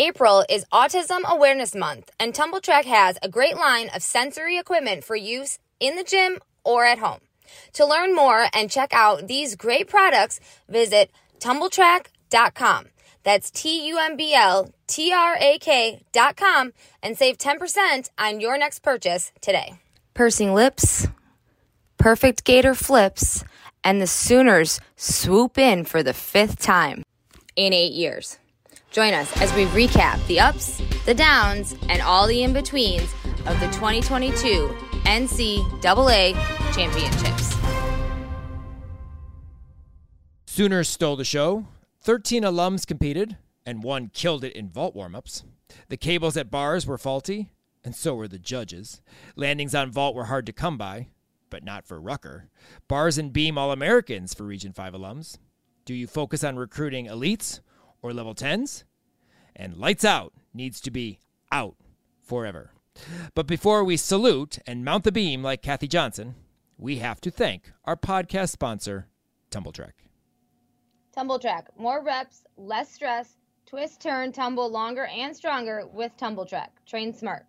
April is Autism Awareness Month, and Tumbl Trak has a great line of sensory equipment for use in the gym or at home. To learn more and check out these great products, visit Tumbl Trak.com. That's T U M B L T R A K dot com and save 10% on your next purchase today. Pursing lips, perfect gator flips, and the Sooners swoop in for the fifth time in eight years. Join us as we recap the ups, the downs, and all the in betweens of the 2022 NCAA championships. Sooners stole the show. 13 alums competed, and one killed it in vault warmups. The cables at bars were faulty, and so were the judges. Landings on vault were hard to come by, but not for Rucker. Bars and beam All Americans for Region 5 alums. Do you focus on recruiting elites or level 10s? And lights out needs to be out forever. But before we salute and mount the beam like Kathy Johnson, we have to thank our podcast sponsor, Tumbl Trak. TumbleTrack. More reps, less stress. Twist, turn, tumble longer and stronger with Tumbl Trak. Train smart.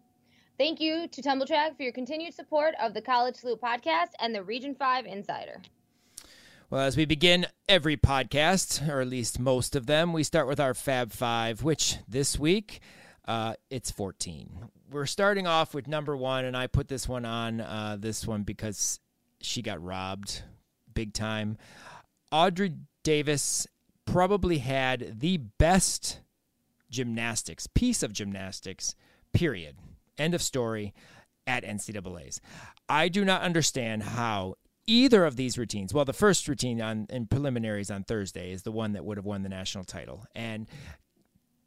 Thank you to Tumbl Trak for your continued support of the College Salute podcast and the Region 5 Insider. Well, as we begin every podcast, or at least most of them, we start with our Fab Five, which this week uh, it's 14. We're starting off with number one, and I put this one on uh, this one because she got robbed big time. Audrey Davis probably had the best gymnastics, piece of gymnastics, period. End of story at NCAA's. I do not understand how either of these routines. Well, the first routine on in preliminaries on Thursday is the one that would have won the national title, and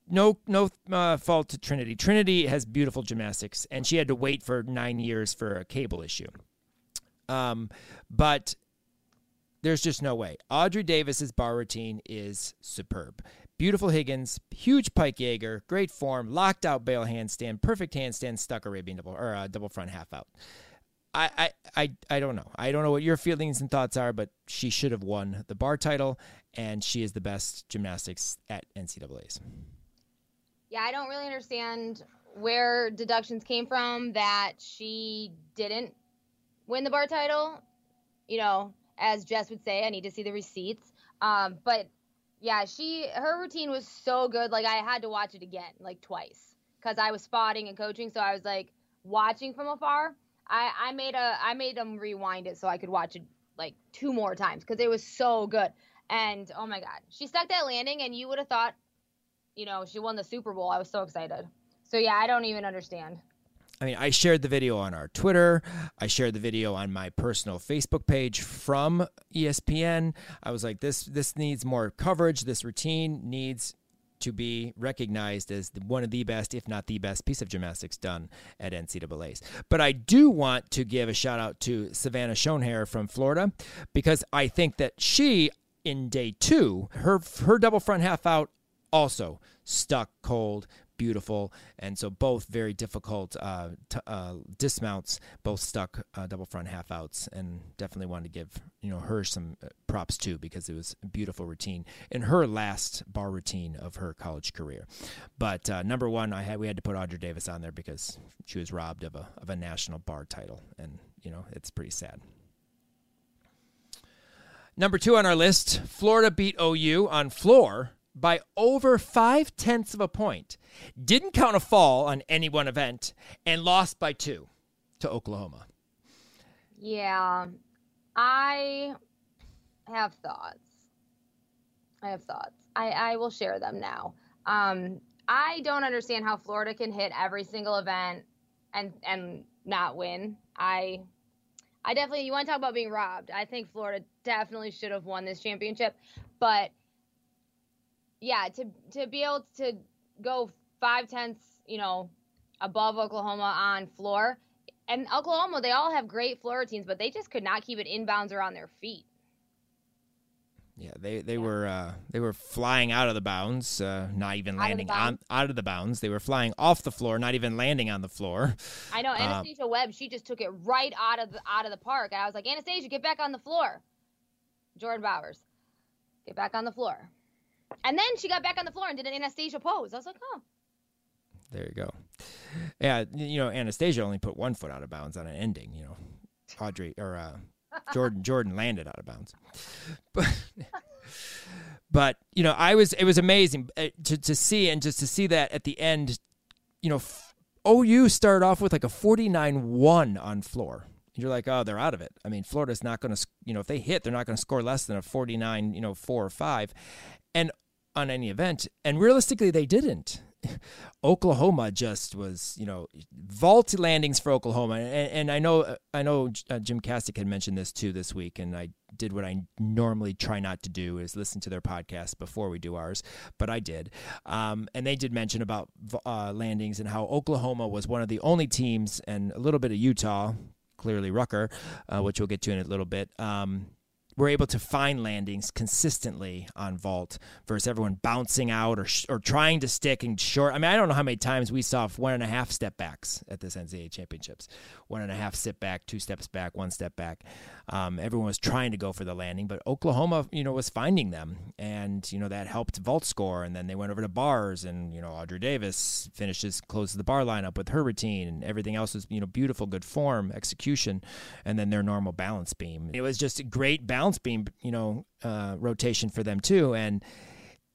no no uh, fault to Trinity. Trinity has beautiful gymnastics, and she had to wait for nine years for a cable issue. Um, but there's just no way. Audrey Davis's bar routine is superb. Beautiful Higgins, huge pike Jaeger, great form, locked out bail handstand, perfect handstand, stuck Arabian double or uh, double front half out. I, I, I, I don't know. I don't know what your feelings and thoughts are, but she should have won the bar title, and she is the best gymnastics at NCAA's. Yeah, I don't really understand where deductions came from that she didn't win the bar title. You know, as Jess would say, I need to see the receipts. Um, but yeah, she her routine was so good. Like I had to watch it again, like twice, because I was spotting and coaching. So I was like watching from afar. I I made a I made them rewind it so I could watch it like two more times because it was so good. And oh my god, she stuck that landing, and you would have thought, you know, she won the Super Bowl. I was so excited. So yeah, I don't even understand. I mean, I shared the video on our Twitter. I shared the video on my personal Facebook page from ESPN. I was like, this this needs more coverage. This routine needs to be recognized as one of the best, if not the best, piece of gymnastics done at NCAA's. But I do want to give a shout out to Savannah Schoenherr from Florida because I think that she, in day two, her her double front half out also stuck cold beautiful, and so both very difficult uh, t- uh, dismounts, both stuck uh, double front half outs, and definitely wanted to give you know her some uh, props too because it was a beautiful routine in her last bar routine of her college career. But uh, number one, I had we had to put Audrey Davis on there because she was robbed of a of a national bar title, and you know it's pretty sad. Number two on our list, Florida beat OU on floor by over five tenths of a point, didn't count a fall on any one event, and lost by two to Oklahoma. Yeah, I have thoughts. I have thoughts. I, I will share them now. Um, I don't understand how Florida can hit every single event and and not win. I I definitely you want to talk about being robbed. I think Florida definitely should have won this championship, but yeah, to to be able to go five tenths, you know, above Oklahoma on floor. And Oklahoma, they all have great floor routines, but they just could not keep it inbounds or on their feet. Yeah, they they yeah. were uh, they were flying out of the bounds, uh, not even landing on out of the bounds. They were flying off the floor, not even landing on the floor. I know uh, Anastasia Webb. She just took it right out of the out of the park, I was like, Anastasia, get back on the floor. Jordan Bowers, get back on the floor. And then she got back on the floor and did an Anastasia pose. I was like, oh. There you go. Yeah, you know, Anastasia only put one foot out of bounds on an ending. You know, Audrey or uh, Jordan Jordan landed out of bounds. But but you know, I was it was amazing uh, to to see and just to see that at the end, you know, OU started off with like a 49-1 on floor. You're like, "Oh, they're out of it." I mean, Florida's not going to, you know, if they hit, they're not going to score less than a 49, you know, 4 or 5. And on any event, and realistically they didn't. Oklahoma just was, you know, vault landings for Oklahoma, and, and I know, I know, uh, GymCastic had mentioned this too this week, and I did what I normally try not to do is listen to their podcast before we do ours, but I did, um, and they did mention about uh, landings and how Oklahoma was one of the only teams, and a little bit of Utah, clearly Rucker, uh, which we'll get to in a little bit. Um, we're able to find landings consistently on vault versus everyone bouncing out or or trying to stick and short. I mean, I don't know how many times we saw one and a half step backs at this NCAA championships. One and a half sit back, two steps back, one step back. Um, everyone was trying to go for the landing, but Oklahoma, you know, was finding them, and you know that helped vault score. And then they went over to bars, and you know Audrey Davis finishes closes the bar lineup with her routine, and everything else was you know beautiful, good form, execution, and then their normal balance beam. It was just a great balance beam, you know, uh, rotation for them too. And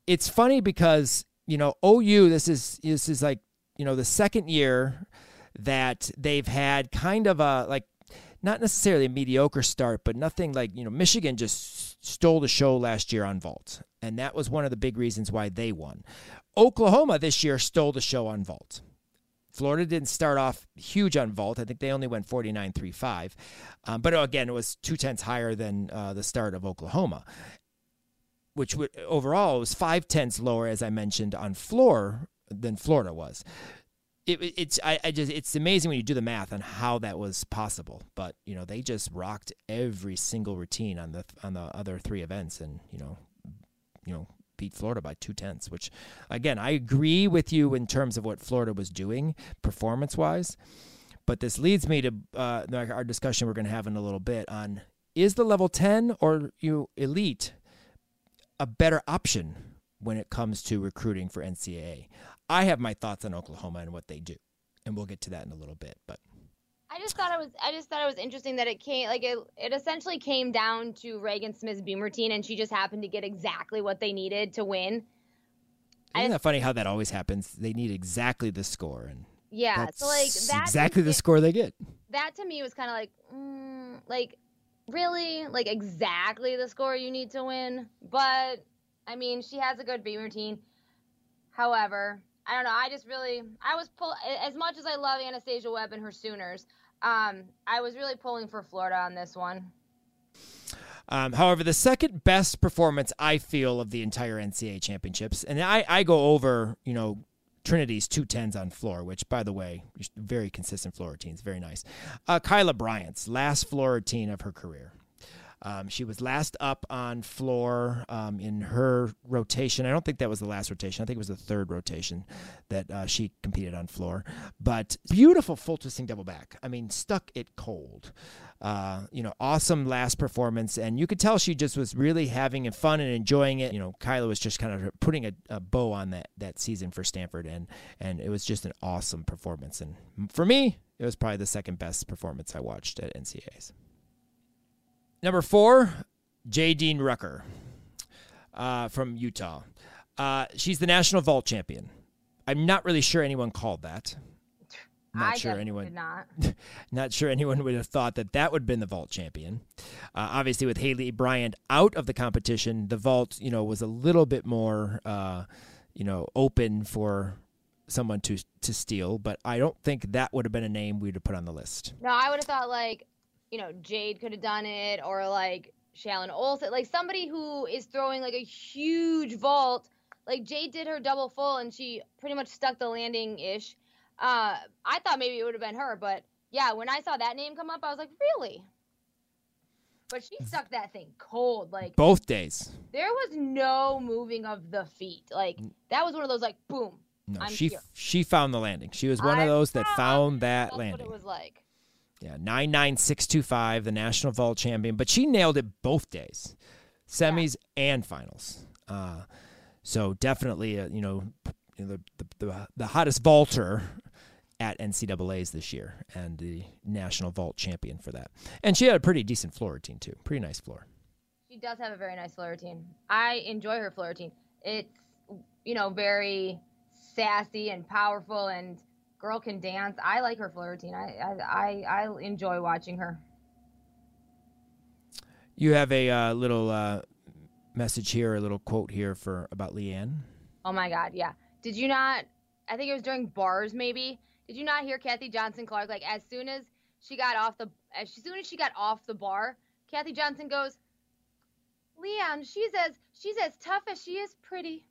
it's funny because you know OU, this is this is like you know the second year that they've had kind of a like not necessarily a mediocre start, but nothing like, you know, Michigan just stole the show last year on vault. And that was one of the big reasons why they won. Oklahoma this year stole the show on vault. Florida didn't start off huge on vault. I think they only went 49 3 5. Um, but again, it was two tenths higher than uh, the start of Oklahoma, which would, overall was five tenths lower, as I mentioned, on floor than Florida was it, it's I, I just it's amazing when you do the math on how that was possible. But you know they just rocked every single routine on the on the other three events, and you know, you know beat Florida by two tenths. Which again, I agree with you in terms of what Florida was doing performance wise. But this leads me to uh, our discussion we're going to have in a little bit on is the level ten or you elite a better option when it comes to recruiting for NCAA. I have my thoughts on Oklahoma and what they do, and we'll get to that in a little bit. But I just thought it was I just thought it was interesting that it came like it it essentially came down to Ragan Smith's beam routine, and she just happened to get exactly what they needed to win. Isn't that funny how that always happens? They need exactly the score, and yeah, so like that exactly the score they get. That to me was kind of like, mm, like really, like exactly the score you need to win. But I mean, she has a good beam routine. However, I don't know. I just really, I was pull as much as I love Anastasia Webb and her Sooners. Um, I was really pulling for Florida on this one. Um, however, the second best performance I feel of the entire NCAA championships, and I, I go over, you know, Trinity's two tens on floor, which, by the way, very consistent floor routines, very nice. Uh, Kyla Bryant's last floor routine of her career. Um, she was last up on floor um, in her rotation. I don't think that was the last rotation. I think it was the third rotation that uh, she competed on floor. But beautiful full twisting double back. I mean, stuck it cold. Uh, you know, awesome last performance, and you could tell she just was really having fun and enjoying it. You know, Kyla was just kind of putting a, a bow on that that season for Stanford, and and it was just an awesome performance. And for me, it was probably the second best performance I watched at NCAA's. Number four, Jaedyn Rucker uh, from Utah. Uh, she's the national vault champion. I'm not really sure anyone called that. Not I sure anyone. not. not sure anyone would have thought that that would have been the vault champion. Uh, obviously, with Haleigh Bryant out of the competition, the vault, you know, was a little bit more, uh, you know, open for someone to to steal. But I don't think that would have been a name we'd have put on the list. No, I would have thought like you know, Jade could have done it or like Shallon Olsen, like somebody who is throwing like a huge vault like Jade did her double full and she pretty much stuck the landing ish. Uh, I thought maybe it would have been her, but yeah, when I saw that name come up, I was like, really? But she stuck that thing cold. Like both days. There was no moving of the feet. Like that was one of those like boom. No, I'm she here. she found the landing. She was one of I those that found- that That's landing. what it was like. Yeah, nine nine six two five, the national vault champion. But she nailed it both days, semis and finals. Uh, so definitely, uh, you know, you know, the, the the the hottest vaulter at NCAA's this year, and the national vault champion for that. And she had a pretty decent floor routine too. Pretty nice floor. She does have a very nice floor routine. I enjoy her floor routine. It's you know very sassy and powerful, and girl can dance. I like her floor routine. I I I, I enjoy watching her. You have a uh, little uh, message here, a little quote here for about Leanne. Oh my God, yeah. Did you not? I think it was during bars, maybe. Did you not hear Kathy Johnson Clarke? Like as soon as she got off the, as soon as she got off the bar, Kathy Johnson goes, "Leon, she's as she's as tough as she is pretty."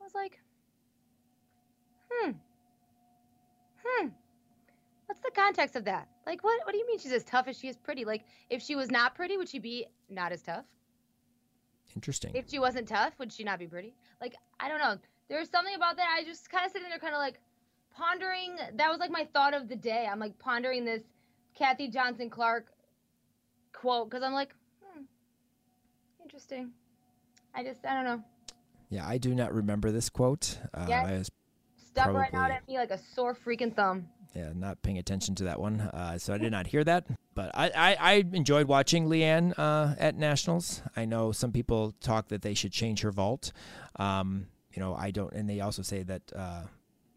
I was like, hmm, hmm. What's the context of that? Like, what? What do you mean she's as tough as she is pretty? Like, if she was not pretty, would she be not as tough? Interesting. if she wasn't tough, would she not be pretty? Like, I don't know. There's something about that. I just kind of sitting there, kind of like pondering. That was like my thought of the day. I'm like pondering this Kathy Johnson Clarke quote because I'm like, hmm, interesting. I just, I don't know. Yeah, I do not remember this quote. Uh, Yes. I was Stuck right out at me like a sore freaking thumb. yeah, not paying attention to that one, uh, so I did not hear that. But I, I, I enjoyed watching Leanne uh, at nationals. I know some people talk that they should change her vault. Um, you know, I don't, and they also say that uh,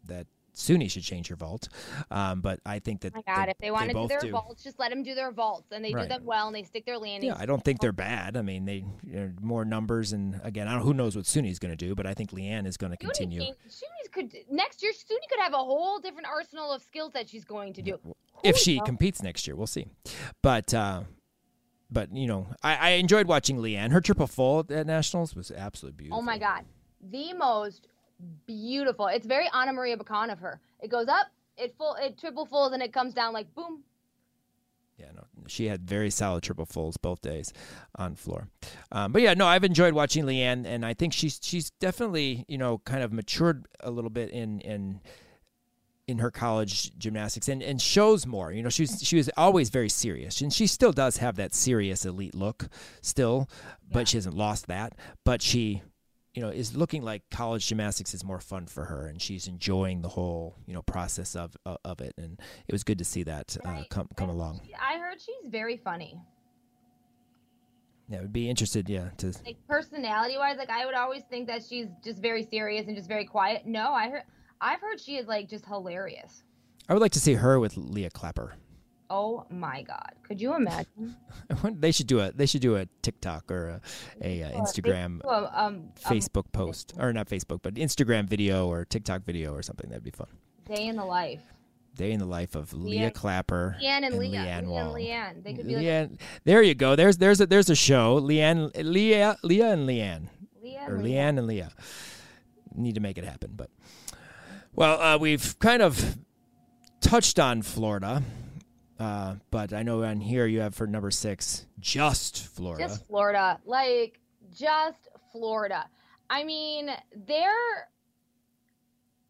that Suni should change her vault. Um, but I think that Oh my God, they, if they want to do their do. vaults, just let them do their vaults, and they Right. do them well, and they stick their landings. Yeah, I don't think they're bad. I mean, they you know, more numbers, and again, I don't who knows what Suni's going to do, but I think Leanne is going to continue. can- Suni's could next year. Suni could have a whole different arsenal of skills that she's going to do. if she competes next year. We'll see. But uh, but you know, I, I enjoyed watching Leanne. Her triple full at nationals was absolutely beautiful. Oh my God. The most beautiful. It's very Anna Maria Bacon of her. It goes up, it full it triple folds, and it comes down like boom. Yeah, no, she had very solid triple fulls both days on floor. Um, but yeah, no, I've enjoyed watching Leanne, and I think she's she's definitely you know kind of matured a little bit in in in her college gymnastics and, and shows more. You know, she's she was always very serious, and she still does have that serious elite look still, but she hasn't lost that. But she, you know, is looking like college gymnastics is more fun for her, and she's enjoying the whole you know process of of, of it. And it was good to see that uh, come come And along. she- I heard she's very funny. Yeah, would be interested. Yeah, to Like personality wise, like I would always think that she's just very serious and just very quiet. No, I heard I've heard she is like just hilarious. I would like to see her with Leah Clapper. Oh my god. Could you imagine? they should do a they should do a TikTok or a, a, uh Instagram, Um, um, um, Facebook post or not Facebook, but Instagram video or TikTok video or something. That'd be fun. day in the life. Day in the life of Leah Clapper Leanne and, Leah. Leanne Leanne Leanne. They could be like Leanne, there you go. There's there's a there's a show. Leanne, Leah, Leah and Leanne, Leah or and Leanne and Leah. Need to make it happen, but well, uh, we've kind of touched on Florida, uh, but I know on here you have for number six just Florida. Just Florida. Like, just Florida. I mean, they're.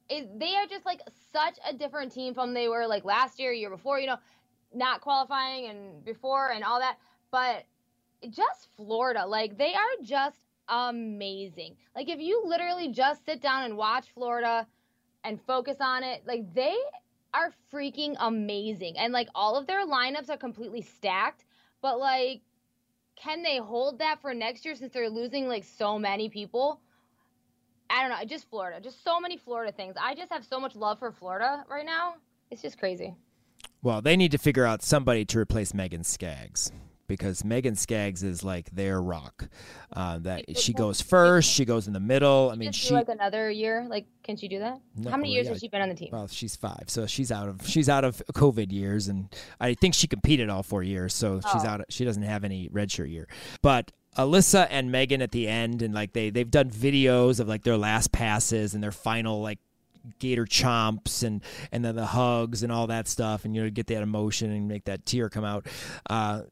It, they are just like such a different team from they were like last year, year before, you know, not qualifying and before and all that. But just Florida, like they are just amazing. Like if you literally just sit down and watch Florida and focus on it, like they are freaking amazing. And like all of their lineups are completely stacked, but like can they hold that for next year since they're losing like so many people? I don't know. Just Florida. Just so many Florida things. I just have so much love for Florida right now. It's just crazy. Well, they need to figure out somebody to replace Megan Skaggs because Megan Skaggs is like their rock. Uh, that she goes first, she goes in the middle. I mean, she like another year. Like, can she do that? No, How many years yeah. has she been on the team? well, she's five, so she's out of she's out of COVID years, and I think she competed all four years, so she's Oh. out. She doesn't have any redshirt year, but Alyssa and Megan at the end, and like they they've done videos of like their last passes and their final like gator chomps and and then the hugs and all that stuff, and you know get that emotion and make that tear come out. Uh,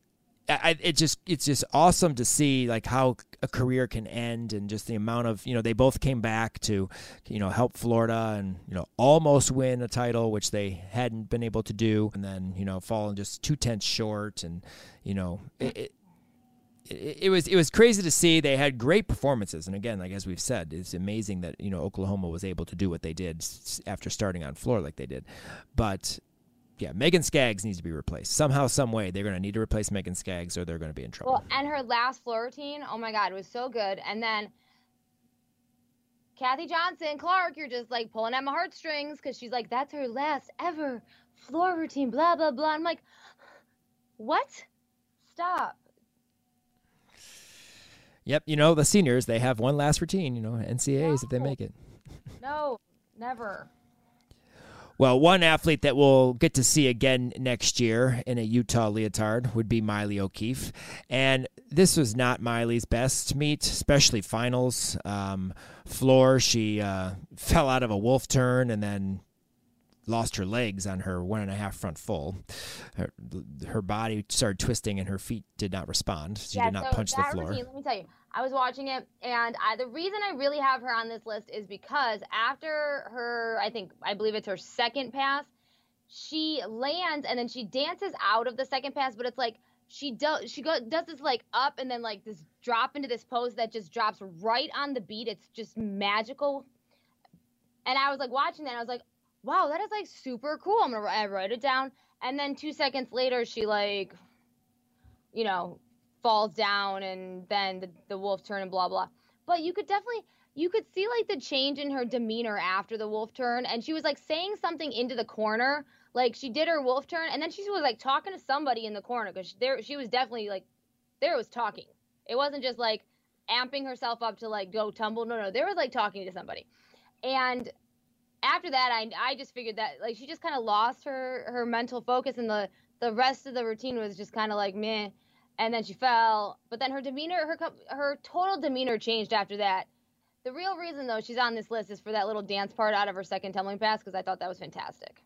I, it just it's just awesome to see like how a career can end and just the amount of you know they both came back to you know help Florida and you know almost win a title which they hadn't been able to do and then you know falling just two tenths short and you know it, it it, was it was crazy to see. They had great performances, and again, like as we've said, it's amazing that you know Oklahoma was able to do what they did after starting on floor like they did. But yeah, Megan Skaggs needs to be replaced somehow, some way. They're going to need to replace Megan Skaggs, or they're going to be in trouble. Well, and her last floor routine, oh my God, it was so good. And then Kathy Johnson Clarke, you're just like pulling at my heartstrings because she's like, that's her last ever floor routine, blah blah blah. I'm like, what? Stop. Yep, you know the seniors they have one last routine. You know NCAAs no. if they make it. No, never. Well, one athlete that we'll get to see again next year in a Utah leotard would be Maile O'Keefe. And this was not Maile's best meet, especially finals. Um, floor, she uh, fell out of a wolf turn and then lost her legs on her one and a half front full. Her, her body started twisting and her feet did not respond. She yeah, did not so punch the floor. Routine, let me tell you, I was watching it, and I, the reason I really have her on this list is because after her, I think, I believe it's her second pass, she lands and then she dances out of the second pass, but it's like she does she go, does this like up and then like this drop into this pose that just drops right on the beat. It's just magical. And I was like watching that, I was like, wow, that is like super cool. I'm gonna I write it down. And then two seconds later, she like, you know, falls down, and then the, the wolf turn and blah blah. But you could definitely you could see like the change in her demeanor after the wolf turn, and she was like saying something into the corner. Like she did her wolf turn, and then she was like talking to somebody in the corner because there she was definitely like there was talking. It wasn't just like amping herself up to like go tumble. No, no, there was like talking to somebody. And after that, I I just figured that like she just kind of lost her her mental focus, and the the rest of the routine was just kind of like meh. And then she fell, but then her demeanor, her her total demeanor changed after that. The real reason though she's on this list is for that little dance part out of her second tumbling pass because I thought that was fantastic.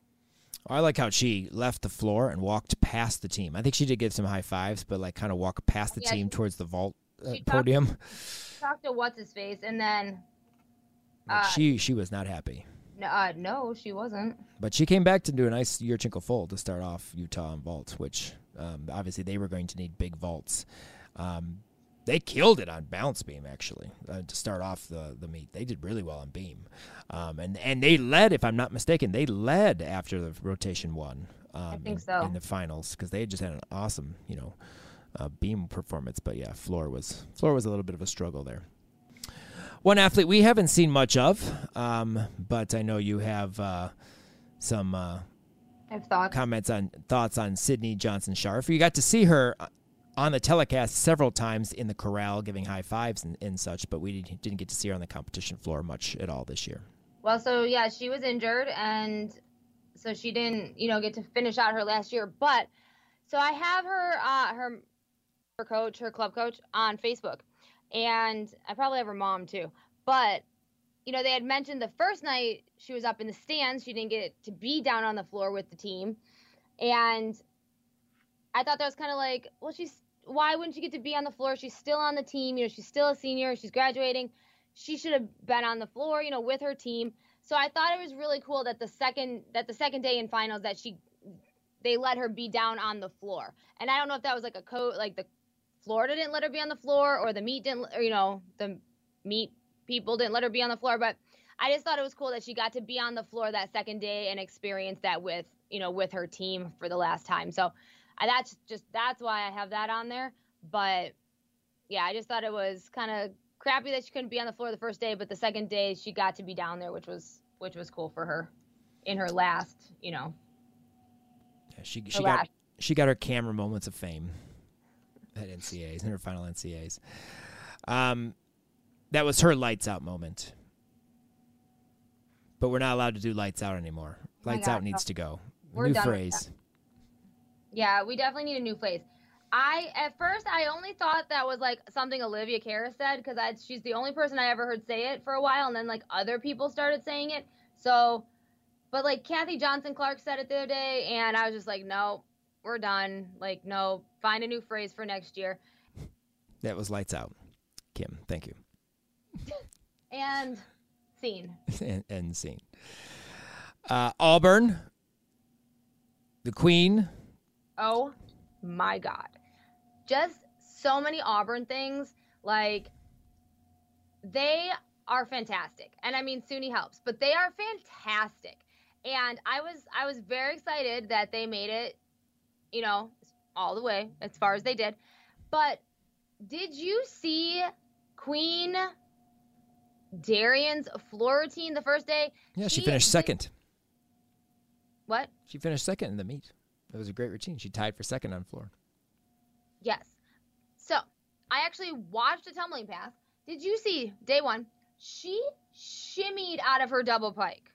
I like how she left the floor and walked past the team. I think she did give some high fives, but like kind of walked past the yeah, team she, towards the vault uh, podium. Talked, talked to what's his face, and then uh, she she was not happy. No, uh, no, she wasn't. But she came back to do a nice Yurchenko full to start off Utah and vault, which um, obviously they were going to need big vaults. Um, they killed it on balance beam actually uh, to start off the, the meet. They did really well on beam, um, and and they led, if I'm not mistaken, they led after the rotation one. I um, think in, so in the finals because they just had an awesome, you know, uh, beam performance. But yeah, floor was floor was a little bit of a struggle there. One athlete we haven't seen much of, um, but I know you have uh, some uh, thoughts. comments on thoughts on Sydney Johnson Scharf. You got to see her on the telecast several times in the corral, giving high fives and, and such, but we didn't get to see her on the competition floor much at all this year. Well, so yeah, she was injured, and so she didn't, you know, get to finish out her last year. But so I have her, uh, her, her coach, her club coach on Facebook and I probably have her mom too. But you know, they had mentioned the first night she was up in the stands, she didn't get to be down on the floor with the team, and I thought that was kind of like, well, she's why wouldn't she get to be on the floor? She's still on the team, you know, she's still a senior, she's graduating. She should have been on the floor, you know, with her team. So I thought it was really cool that the second that the second day in finals that she they let her be down on the floor. And I don't know if that was like a code like the Florida didn't let her be on the floor, or the meet didn't, or, you know, the meet people didn't let her be on the floor. But I just thought it was cool that she got to be on the floor that second day and experience that with, you know, with her team for the last time. So I, that's just that's why I have that on there. But yeah, I just thought it was kind of crappy that she couldn't be on the floor the first day, but the second day she got to be down there, which was which was cool for her in her last, you know. Yeah, she she got she got her camera moments of fame at NCAs in her final NCAs. Um, that was her lights out moment. But we're not allowed to do lights out anymore. Oh lights out needs to go. We're new phrase. Yeah, we definitely need a new phrase. I at first I only thought that was like something Olivia Karas said because I she's the only person I ever heard say it for a while, and then like other people started saying it. So, but like Kathy Johnson Clarke said it the other day, and I was just like, no, we're done. Like, no, find a new phrase for next year. That was lights out, Kim. Thank you. and scene. and, and scene. Uh, Auburn, the Queen. Oh my God just so many Auburn things. Like they are fantastic. And I mean Suni helps, but they are fantastic. And I was I was very excited that they made it, you know, all the way as far as they did. But did you see Queen Derrian's floor routine the first day? Yeah, she, she finished second. What? She finished second in the meet. It was a great routine. She tied for second on floor. Yes. So I actually watched a tumbling path. Did you see day one? She shimmied out of her double pike.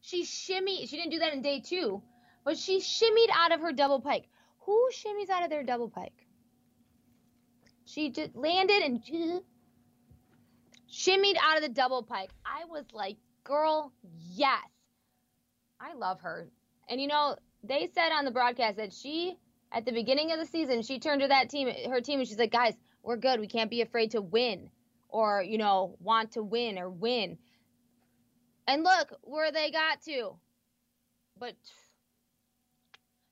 She shimmied. She didn't do that in day two, but she shimmied out of her double pike. Who shimmies out of their double pike? She just landed and shimmied out of the double pike. I was like, girl, yes. I love her. And you know, they said on the broadcast that she at the beginning of the season, she turned to that team, her team, and she's like, guys, we're good. We can't be afraid to win or, you know, want to win or win. And look where they got to. But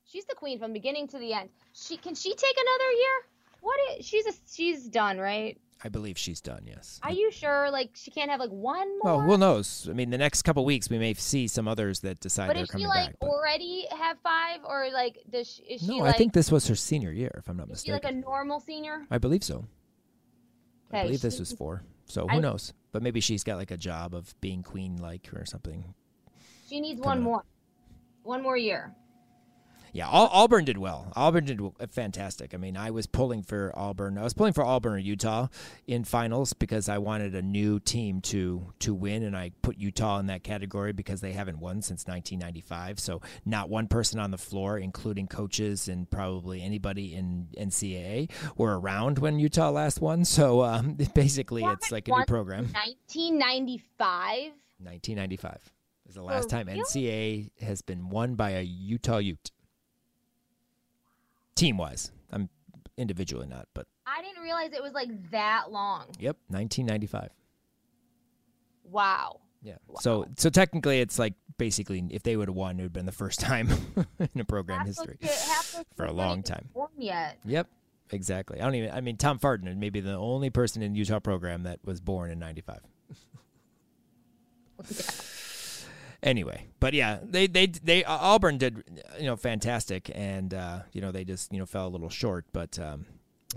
she's the queen from beginning to the end. She can she take another year? What is she's a she's done, right? I believe she's done. Yes. Are you sure? Like she can't have like one more. Well, who knows? I mean, the next couple weeks we may see some others that decide but they're coming back. But is she like already have five, or like does she? Is no, she like, I think this was her senior year, if I'm not is mistaken. She like a normal senior. I believe so. Okay, I believe she, this was four. So who I, knows? But maybe she's got like a job of being queen like or something. She needs one more. One more year. Yeah, Auburn did well. Auburn did fantastic. I mean, I was pulling for Auburn. I was pulling for Auburn or Utah in finals because I wanted a new team to to win, and I put Utah in that category because they haven't won since 1995. So not one person on the floor, including coaches and probably anybody in NCAA, were around when Utah last won. So um, basically, it's like a new program. 1995. 1995 is the last time NCAA has been won by a Utah Ute team wise. I'm individually not, but I didn't realize it was like that long. Yep, 1995. Wow. Yeah. Wow. So so technically, it's like basically if they would have won, it would have been the first time in a program half history for a long time. Yet. Yep. Exactly. I don't even. I mean, Tom Farden may be the only person in Utah program that was born in '95. anyway, but yeah, they they they uh, Auburn did you know fantastic, and uh, you know they just you know fell a little short, but um,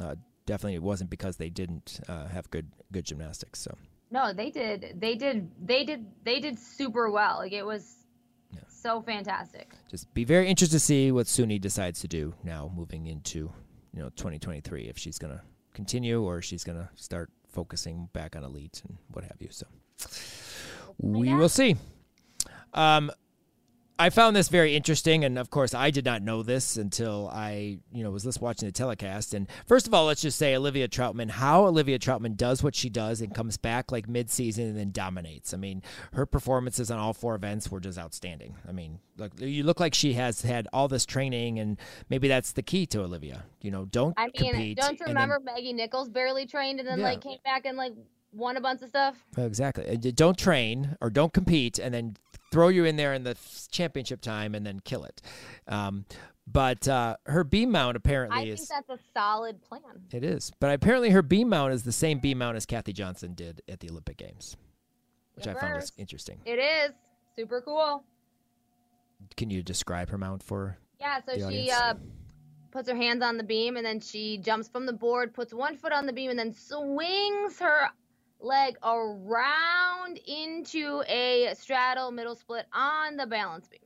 uh, definitely it wasn't because they didn't uh, have good good gymnastics. So no, they did they did they did they did super well. Like it was yeah. so fantastic. Just be very interested to see what Suni decides to do now, moving into you know 2023, if she's gonna continue or she's gonna start focusing back on elite and what have you. So we will see. Um, I found this very interesting, and of course, I did not know this until I, you know, was just watching the telecast. And first of all, let's just say Olivia Trautman, how Olivia Trautman does what she does and comes back like mid-season and then dominates. I mean, her performances on all four events were just outstanding. I mean, look, you look like she has had all this training, and maybe that's the key to Olivia. You know, don't. I mean, compete don't you remember then, Maggie Nichols barely trained and then yeah. like came back and like won a bunch of stuff. Exactly. Don't train or don't compete and then throw you in there in the championship time and then kill it. Um, but uh, her beam mount apparently I is. I think that's a solid plan. It is, but apparently her beam mount is the same beam mount as Kathy Johnson did at the Olympic Games, which I found was interesting. It is super cool. Can you describe her mount for? Yeah, so she uh, puts her hands on the beam and then she jumps from the board, puts one foot on the beam, and then swings her leg around into a straddle middle split on the balance beam.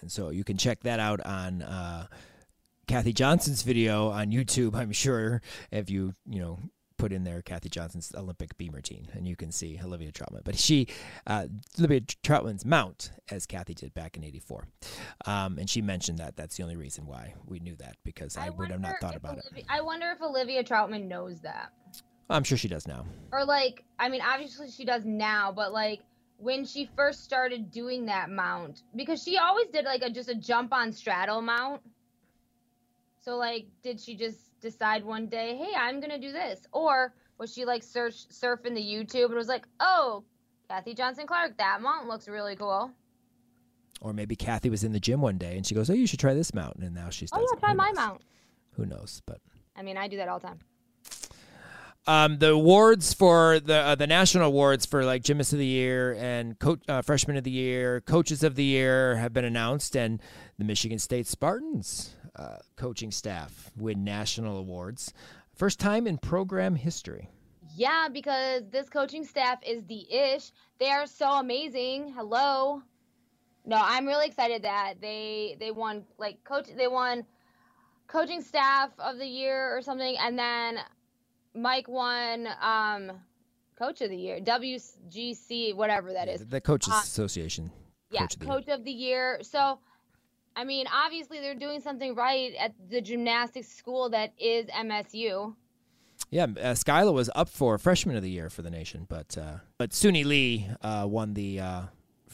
And so you can check that out on uh, Kathy Johnson's video on YouTube, I'm sure, if you, you know, put in there Kathy Johnson's Olympic beam routine, and you can see Olivia Trautman. But she, uh, Olivia Trautman's mount, as Kathy did back in '84, um, and she mentioned that that's the only reason why we knew that because I, I would have not thought about Olivia, it. I wonder if Olivia Trautman knows that. I'm sure she does now. Or like, I mean, obviously she does now, but like when she first started doing that mount, because she always did like a just a jump on straddle mount. So like, did she just decide one day, hey, I'm gonna do this, or was she like search surfing the YouTube and was like, oh, Kathy Johnson Clarke, that mount looks really cool. Or maybe Kathy was in the gym one day and she goes, "Oh, you should try this mount," and now she's. Oh yeah, try my mount. Who knows? But I mean, I do that all the time. Um, the awards for the uh, the national awards for like gymnast of the year and coach uh, freshman of the year, coaches of the year have been announced, and the Michigan State Spartans uh, coaching staff win national awards, first time in program history. Yeah, because this coaching staff is the ish. They are so amazing. Hello. No, I'm really excited that they they won like coach they won coaching staff of the year or something, and then Mike won um, Coach of the Year, WGC, whatever that is. The Coaches uh, Association. Yeah, Coach, of the, Coach of the Year. So, I mean, obviously they're doing something right at the gymnastics school that is MSU. Yeah, uh, Skyla was up for Freshman of the Year for the nation, but uh, but Suni Lee uh, won the uh,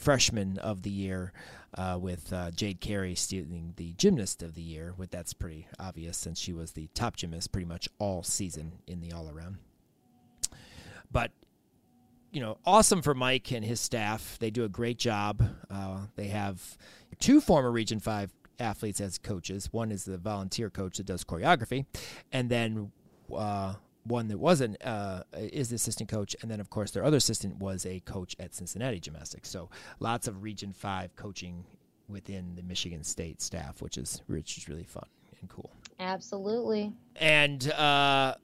Freshman of the Year uh, with uh, Jade Carey stealing the Gymnast of the Year. With that's pretty obvious since she was the top gymnast pretty much all season in the all around. But you know, awesome for Mike and his staff. They do a great job. Uh, they have two former Region Five athletes as coaches. One is the volunteer coach that does choreography, and then uh, one that wasn't uh, is the assistant coach, and then of course their other assistant was a coach at Cincinnati Gymnastics. So lots of Region Five coaching within the Michigan State staff, which is which is really fun and cool. Absolutely. And uh,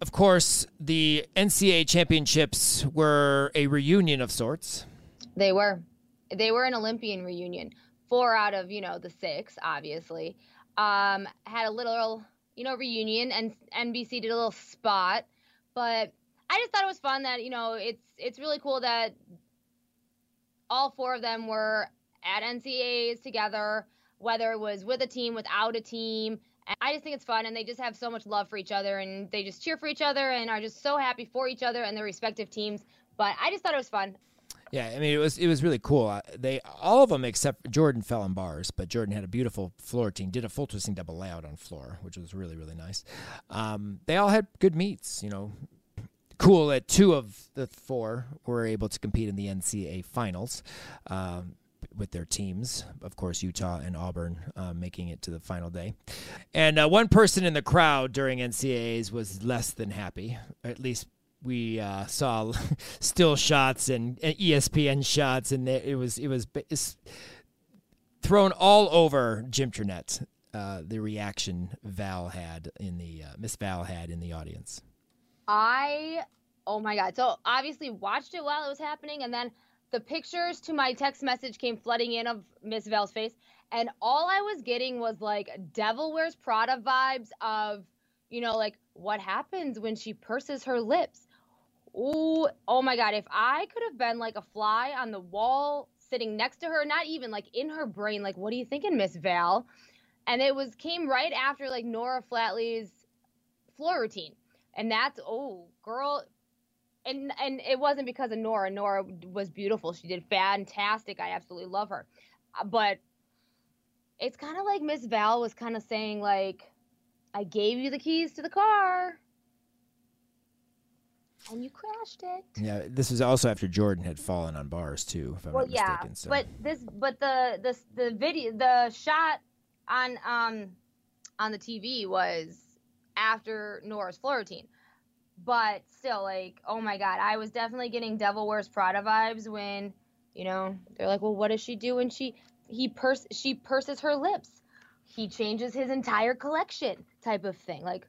of course, the NCAA championships were a reunion of sorts. They were. They were an Olympian reunion. Four out of you know the six, obviously, um, had a little you know, reunion and NBC did a little spot. But I just thought it was fun that, you know, it's it's really cool that all four of them were at NCAAs together, whether it was with a team, without a team. And I just think it's fun and they just have so much love for each other and they just cheer for each other and are just so happy for each other and their respective teams. But I just thought it was fun. Yeah, I mean it was it was really cool. They all of them except Jordan fell on bars, but Jordan had a beautiful floor team. Did a full twisting double layout on floor, which was really really nice. Um, they all had good meets. You know, cool that two of the four were able to compete in the NCAA finals. Um, with their teams, of course, Utah and Auburn uh, making it to the final day. And uh, one person in the crowd during NCAAs was less than happy, at least we uh, saw still shots and, and, ESPN shots, and it was it was thrown all over Gymternet. Uh, the reaction Val had in the uh, Miss Val had in the audience. I oh my god! So obviously watched it while it was happening, and then the pictures to my text message came flooding in of Miss Val's face, and all I was getting was like Devil Wears Prada vibes of you know like what happens when she purses her lips Ooh, oh my God. If I could have been like a fly on the wall sitting next to her, not even like in her brain, like, what are you thinking, Miss Val? And it was came right after like Nora Flatley's floor routine. And that's, oh, girl. And, and it wasn't because of Nora. Nora was beautiful. She did fantastic. I absolutely love her. Uh, but it's kind of like Miss Val was kind of saying, like, I gave you the keys to the car and you crashed it. Yeah, this was also after Jordan had fallen on bars too, if I'm well, not yeah, mistaken. So. But this, but the the the video, the shot on um on the TV was after Nora's floor routine. But still, like, oh my god, I was definitely getting Devil Wears Prada vibes when, you know, they're like, well, what does she do when she he purse she purses her lips? He changes his entire collection, type of thing. Like,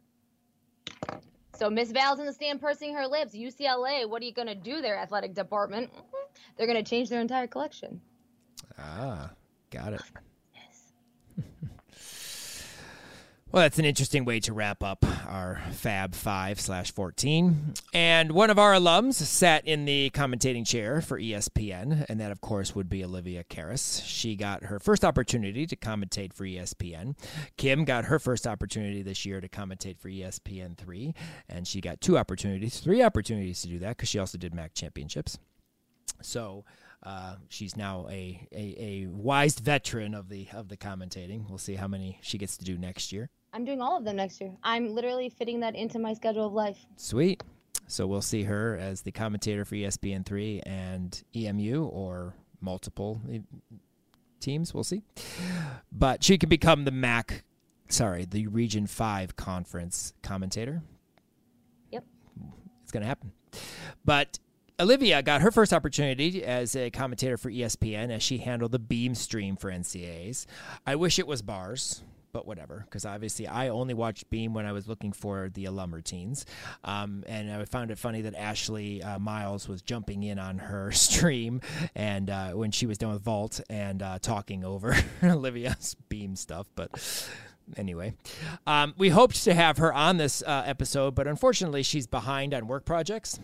so Miss Val's in the stand pursing her lips. UCLA, what are you going to do there, athletic department? They're going to change their entire collection. Ah, got it. Well, that's an interesting way to wrap up our Fab 5 slash 14. And one of our alums sat in the commentating chair for ESPN, and that, of course, would be Olivia Karas. She got her first opportunity to commentate for ESPN. Kim got her first opportunity this year to commentate for ESPN 3, and she got two opportunities, three opportunities to do that because she also did MAC championships. So, uh, she's now a, a, a wise veteran of the of the commentating. We'll see how many she gets to do next year. I'm doing all of them next year. I'm literally fitting that into my schedule of life. Sweet. So we'll see her as the commentator for ESPN3 and EMU or multiple teams. We'll see. But she could become the MAC, sorry, the Region 5 conference commentator. Yep. It's going to happen. But Olivia got her first opportunity as a commentator for ESPN as she handled the beam stream for NCAAs. I wish it was bars, but whatever, because obviously I only watched Beam when I was looking for the alum routines. Um, and I found it funny that Ashley uh, Miles was jumping in on her stream and uh, when she was done with Vault and uh, talking over Olivia's Beam stuff. But anyway, um, we hoped to have her on this uh, episode, but unfortunately, she's behind on work projects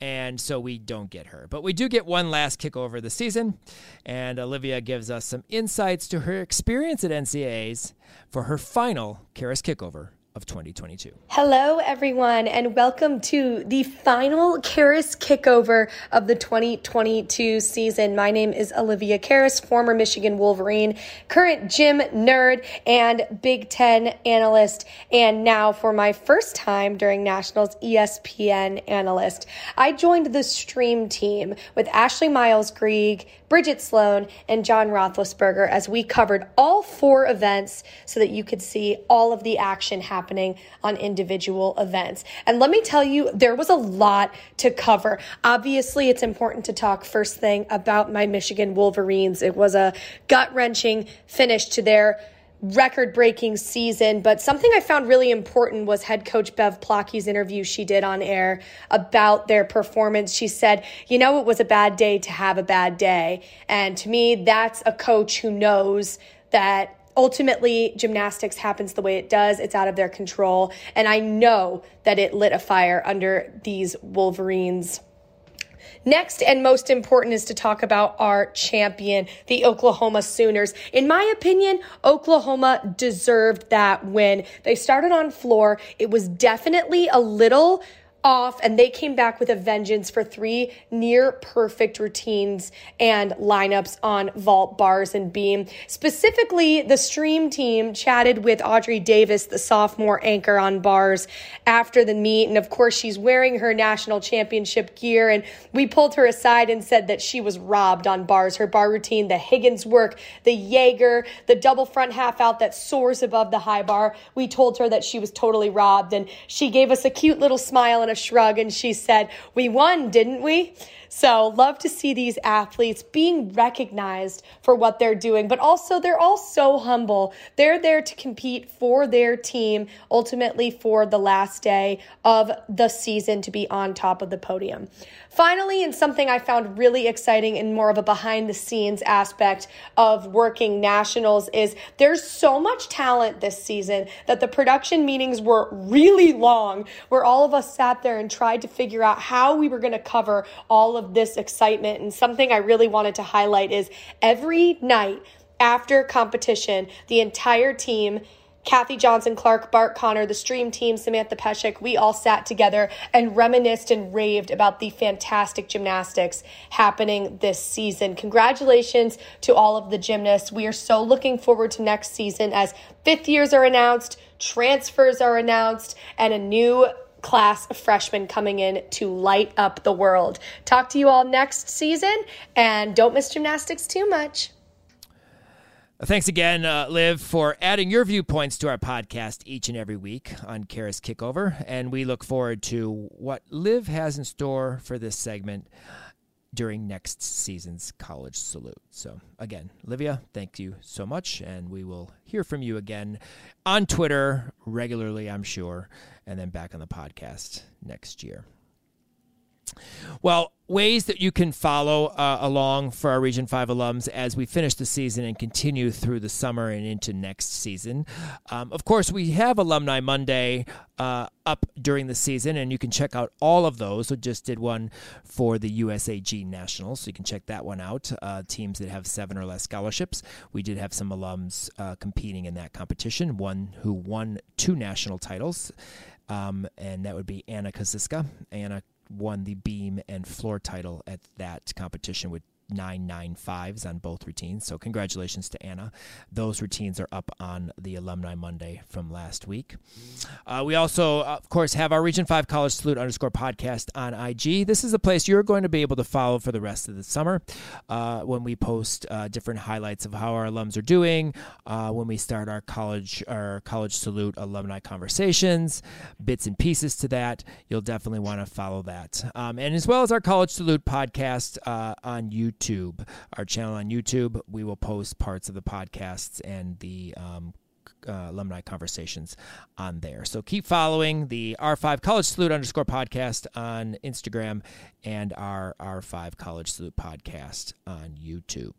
and so we don't get her. But we do get one last kickover of the season, and Olivia gives us some insights to her experience at NCAAs for her final Karas kickover of 2022. Hello, everyone, and welcome to the final Karas kickover of the 2022 season. My name is Olivia Karas, former Michigan Wolverine, current gym nerd, and Big Ten analyst, and now for my first time during Nationals, ESPN analyst. I joined the stream team with Ashley Miles Greig, Bridget Sloan, and John Roethlisberger as we covered all four events so that you could see all of the action happening on individual events. And let me tell you, there was a lot to cover. Obviously, it's important to talk first thing about my Michigan Wolverines. It was a gut wrenching finish to their record breaking season. But something I found really important was head coach Bev Plocki's interview she did on air about their performance. She said, You know, it was a bad day to have a bad day. And to me, that's a coach who knows that ultimately gymnastics happens the way it does it's out of their control and i know that it lit a fire under these wolverines Next and most important is to talk about our champion, the Oklahoma Sooners. In my opinion, Oklahoma deserved that win. They started on floor. It was definitely a little off and they came back with a vengeance for three near perfect routines and lineups on vault bars and beam. Specifically, the stream team chatted with Audrey Davis, the sophomore anchor on bars after the meet. And of course, she's wearing her national championship gear. And we pulled her aside and said that she was robbed on bars. Her bar routine, the Higgins work, the Jaeger, the double front half out that soars above the high bar. We told her that she was totally robbed. And she gave us a cute little smile a shrug and she said, We won, didn't we? So, love to see these athletes being recognized for what they're doing, but also they're all so humble. They're there to compete for their team, ultimately for the last day of the season to be on top of the podium. Finally, and something I found really exciting and more of a behind the scenes aspect of working nationals is there's so much talent this season that the production meetings were really long, where all of us sat there and tried to figure out how we were going to cover all of this excitement. And something I really wanted to highlight is every night after competition, the entire team Kathy Johnson, Clarke, Bart Conner, the stream team, Samantha Peszek, we all sat together and reminisced and raved about the fantastic gymnastics happening this season. Congratulations to all of the gymnasts. We are so looking forward to next season as fifth years are announced, transfers are announced, and a new class of freshmen coming in to light up the world. Talk to you all next season and don't miss gymnastics too much. Thanks again, uh, Liv, for adding your viewpoints to our podcast each and every week on Karas Kickover. And we look forward to what Liv has in store for this segment during next season's college salute. So, again, Livia, thank you so much. And we will hear from you again on Twitter regularly, I'm sure, and then back on the podcast next year. Well, ways that you can follow uh, along for our Region 5 alums as we finish the season and continue through the summer and into next season. Um, of course, we have Alumni Monday uh, up during the season, and you can check out all of those. We just did one for the USAG Nationals, so you can check that one out. Uh, teams that have seven or less scholarships. We did have some alums uh, competing in that competition, one who won two national titles. Um, and that would be Anna Kaziska. Anna won the beam and floor title at that competition with 995s on both routines. So, congratulations to Anna. Those routines are up on the Alumni Monday from last week. Uh, we also, of course, have our Region 5 College Salute underscore podcast on IG. This is a place you're going to be able to follow for the rest of the summer uh, when we post uh, different highlights of how our alums are doing, uh, when we start our college, our college salute alumni conversations, bits and pieces to that. You'll definitely want to follow that. Um, and as well as our College Salute podcast uh, on YouTube. YouTube, our channel on YouTube. We will post parts of the podcasts and the um, uh, alumni conversations on there. So keep following the R5 College Salute underscore podcast on Instagram and our R5 College Salute podcast on YouTube.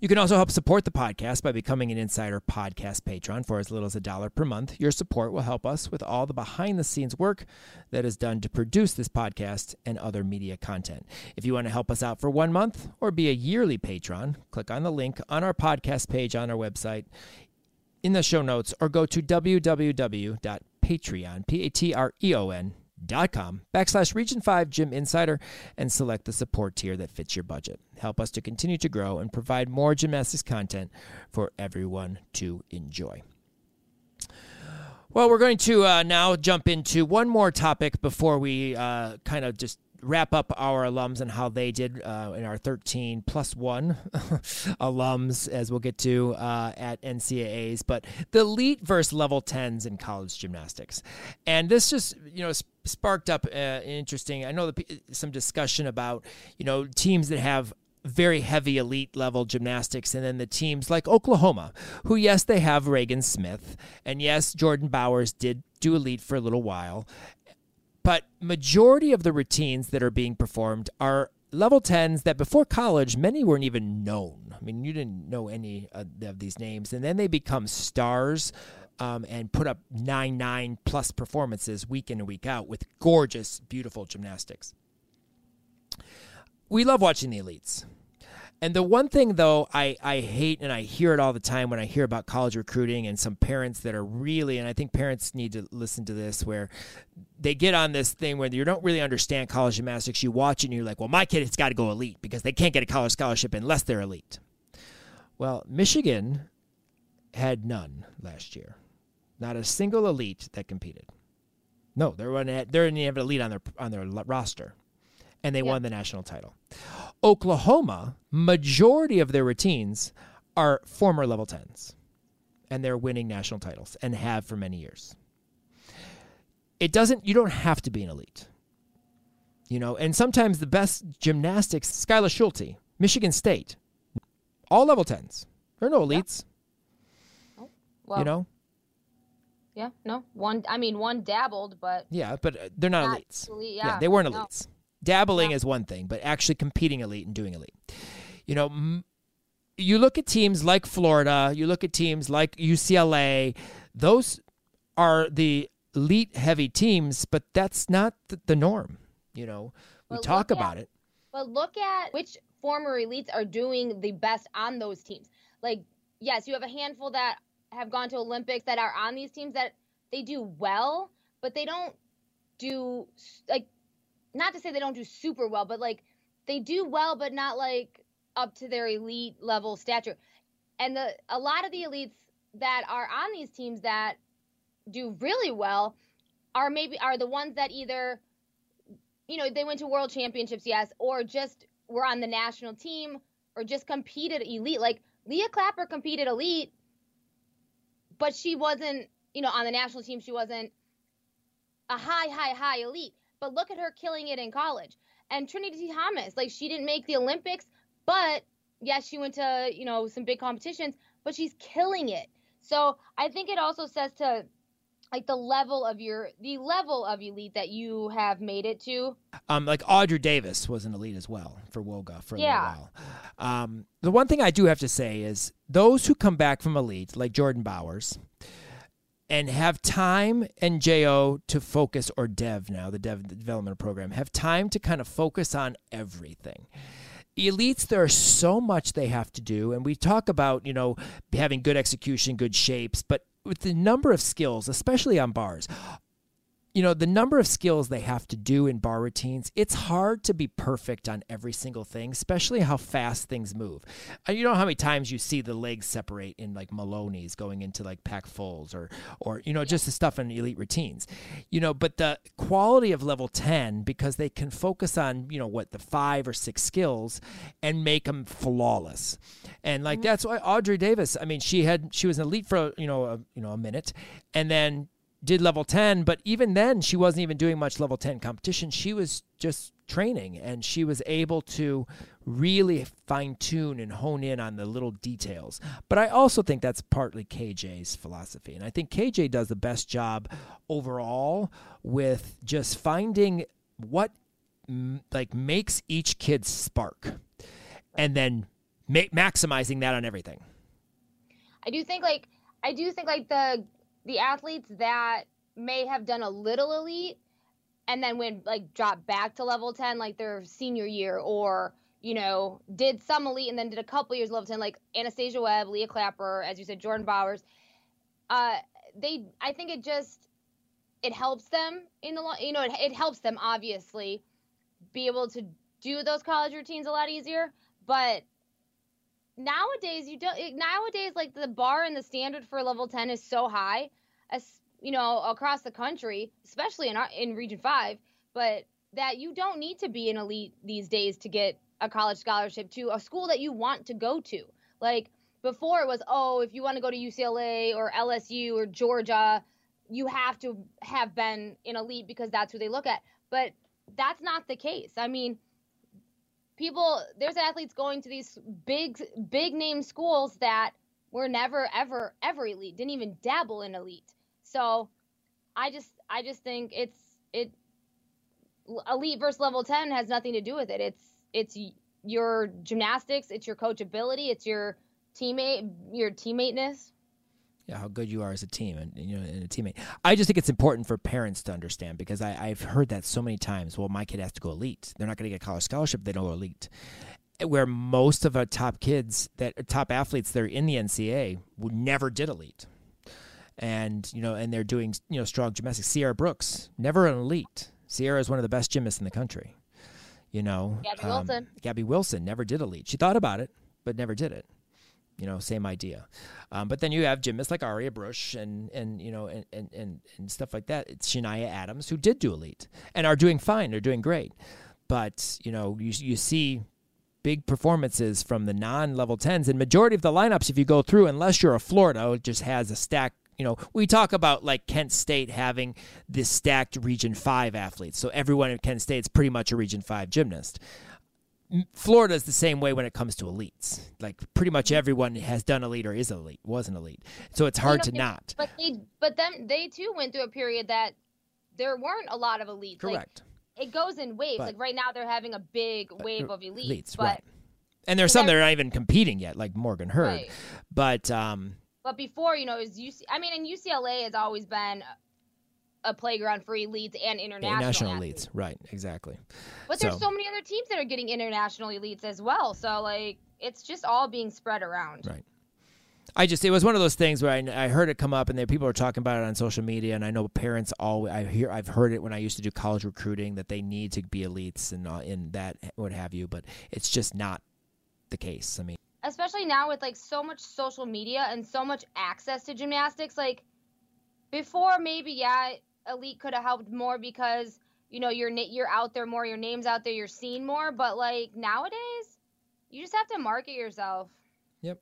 You can also help support the podcast by becoming an Insider Podcast patron for as little as a dollar per month. Your support will help us with all the behind the scenes work that is done to produce this podcast and other media content. If you want to help us out for one month or be a yearly patron, click on the link on our podcast page on our website in the show notes or go to www.patreon, P-A-T-R-E-O-N dot com backslash region 5 gym insider and select the support tier that fits your budget help us to continue to grow and provide more gymnastics content for everyone to enjoy well we're going to uh, now jump into one more topic before we uh, kind of just wrap up our alums and how they did uh, in our 13 plus one alums, as we'll get to uh, at NCAAs, but the elite versus level 10s in college gymnastics. And this just, you know, sparked up uh, interesting, I know the, some discussion about, you know, teams that have very heavy elite level gymnastics and then the teams like Oklahoma who yes they have Ragan Smith and yes Jordan Bowers did do elite for a little while but majority of the routines that are being performed are level 10s that before college many weren't even known. I mean you didn't know any of these names. And then they become stars um, and put up 9-9 plus performances week in and week out with gorgeous beautiful gymnastics we love watching the elites and the one thing though I, I hate and I hear it all the time when I hear about college recruiting and some parents that are really and I think parents need to listen to this where they get on this thing where you don't really understand college gymnastics. You watch it and you're like, well, my kid has got to go elite because they can't get a college scholarship unless they're elite. Well, Michigan had none last year. Not a single elite that competed. No, they're running. they didn't have an elite on their on their roster and they yep. won the national title. Oklahoma, majority of their routines are former level 10s, and they're winning national titles and have for many years. It doesn't, you don't have to be an elite. You know, and sometimes the best gymnastics, Skylar Schulte, Michigan State, all level 10s. There are no elites. Oh, well, you know? Yeah, no. One, I mean, one dabbled, but. Yeah, but uh, they're not, not elites. Elite, yeah. yeah. they weren't no. elites. Dabbling yeah. is one thing, but actually competing elite and doing elite. You know, m- you look at teams like Florida, you look at teams like UCLA, those are the elite heavy teams, but that's not the norm. You know, we but talk about at, it. But look at which former elites are doing the best on those teams. Like, yes, you have a handful that have gone to Olympics that are on these teams that they do well, but they don't do like not to say they don't do super well, but like they do well, but not like up to their elite level stature. And the a lot of the elites that are on these teams that do really well are maybe are the ones that either you know they went to world championships yes or just were on the national team or just competed elite like leah clapper competed elite but she wasn't you know on the national team she wasn't a high high high elite but look at her killing it in college. And Trinity Thomas, like she didn't make the Olympics, but yes, she went to, you know, some big competitions, but she's killing it. So I think it also says to like the level of your the level of elite that you have made it to. Um, like Audrey Davis was an elite as well for Woga for a yeah. little while. Um, the one thing I do have to say is those who come back from elite, like Jordan Bowers, and have time and Jo to focus, or Dev now, the Dev development program, have time to kind of focus on everything elites there's so much they have to do and we talk about you know having good execution good shapes but with the number of skills, especially on bars, you know, the number of skills they have to do in bar routines, it's hard to be perfect on every single thing, especially how fast things move. Uh, you know how many times you see the legs separate in like Maloney's going into like pack fulls or, or, you know, just the stuff in elite routines, you know, but the quality of level 10, because they can focus on, you know, what the five or six skills and make them flawless. And like, mm-hmm. that's why Audrey Davis, I mean, she had, she was an elite for, you know, a, you know, a minute and then did level 10 but even then she wasn't even doing much level 10 competition. She was just training and she was able to really fine tune and hone in on the little details. But i also think that's partly kj's philosophy and i think kj does the best job overall with just finding what like makes each kid spark and then ma- maximizing that on everything. I do think like i do think like the the athletes that may have done a little elite and then when like drop back to level 10 like their senior year or you know did some elite and then did a couple years of level 10 like anastasia webb leah clapper as you said jordan bowers uh they i think it just it helps them in the long you know it, it helps them obviously be able to do those college routines a lot easier but nowadays you don't nowadays like the bar and the standard for level 10 is so high as you know across the country especially in our, in region 5 but that you don't need to be an elite these days to get a college scholarship to a school that you want to go to. Like before it was oh if you want to go to UCLA or LSU or Georgia you have to have been an elite because that's who they look at. But that's not the case. I mean people there's athletes going to these big big name schools that were never ever ever elite didn't even dabble in elite. So i just i just think it's it elite versus level 10 has nothing to do with it. It's it's your gymnastics it's your coachability it's your teammate your teammateness yeah, how good you are as a team and you know and a teammate. I just think it's important for parents to understand because I, I've heard that so many times. Well, my kid has to go elite. They're not going to get a college scholarship. They don't go elite. Where most of our top kids that top athletes that are in the NCAA never did elite, and you know, and they're doing you know strong gymnastics. Sierra Brooks never an elite. Sierra is one of the best gymnasts in the country. You know, Gabby um, Wilson. Gabby Wilson never did elite. She thought about it, but never did it you know, same idea. Um, but then you have gymnasts like Aria Brusch and and you know and, and, and, and stuff like that. It's Shania Adams who did do elite and are doing fine. They're doing great. But you know, you you see big performances from the non-level tens and majority of the lineups. If you go through, unless you're a Florida, it just has a stack. You know, we talk about like Kent State having this stacked Region Five athletes. So everyone at Kent State is pretty much a Region Five gymnast. Florida is the same way when it comes to elites. Like pretty much everyone has done elite or is elite, was an elite. So it's hard you know, to not. But they, but then they too went through a period that there weren't a lot of elites. Correct. Like, it goes in waves. But, like right now, they're having a big wave of elites. elites but, right. And there's some that are not even competing yet, like Morgan Hurd. Right. But um. But before, you know, is UC. I mean, and UCLA has always been a playground for elites and international national elites. Right, exactly. But so. there's so many other teams that are getting international elites as well. So like it's just all being spread around. Right. I just it was one of those things where I, I heard it come up and there people are talking about it on social media and I know parents all I hear I've heard it when I used to do college recruiting that they need to be elites and uh, in that what have you but it's just not the case. I mean especially now with like so much social media and so much access to gymnastics like before maybe yeah elite could have helped more because you know you're you're out there more, your name's out there, you're seen more. But like nowadays, you just have to market yourself. Yep.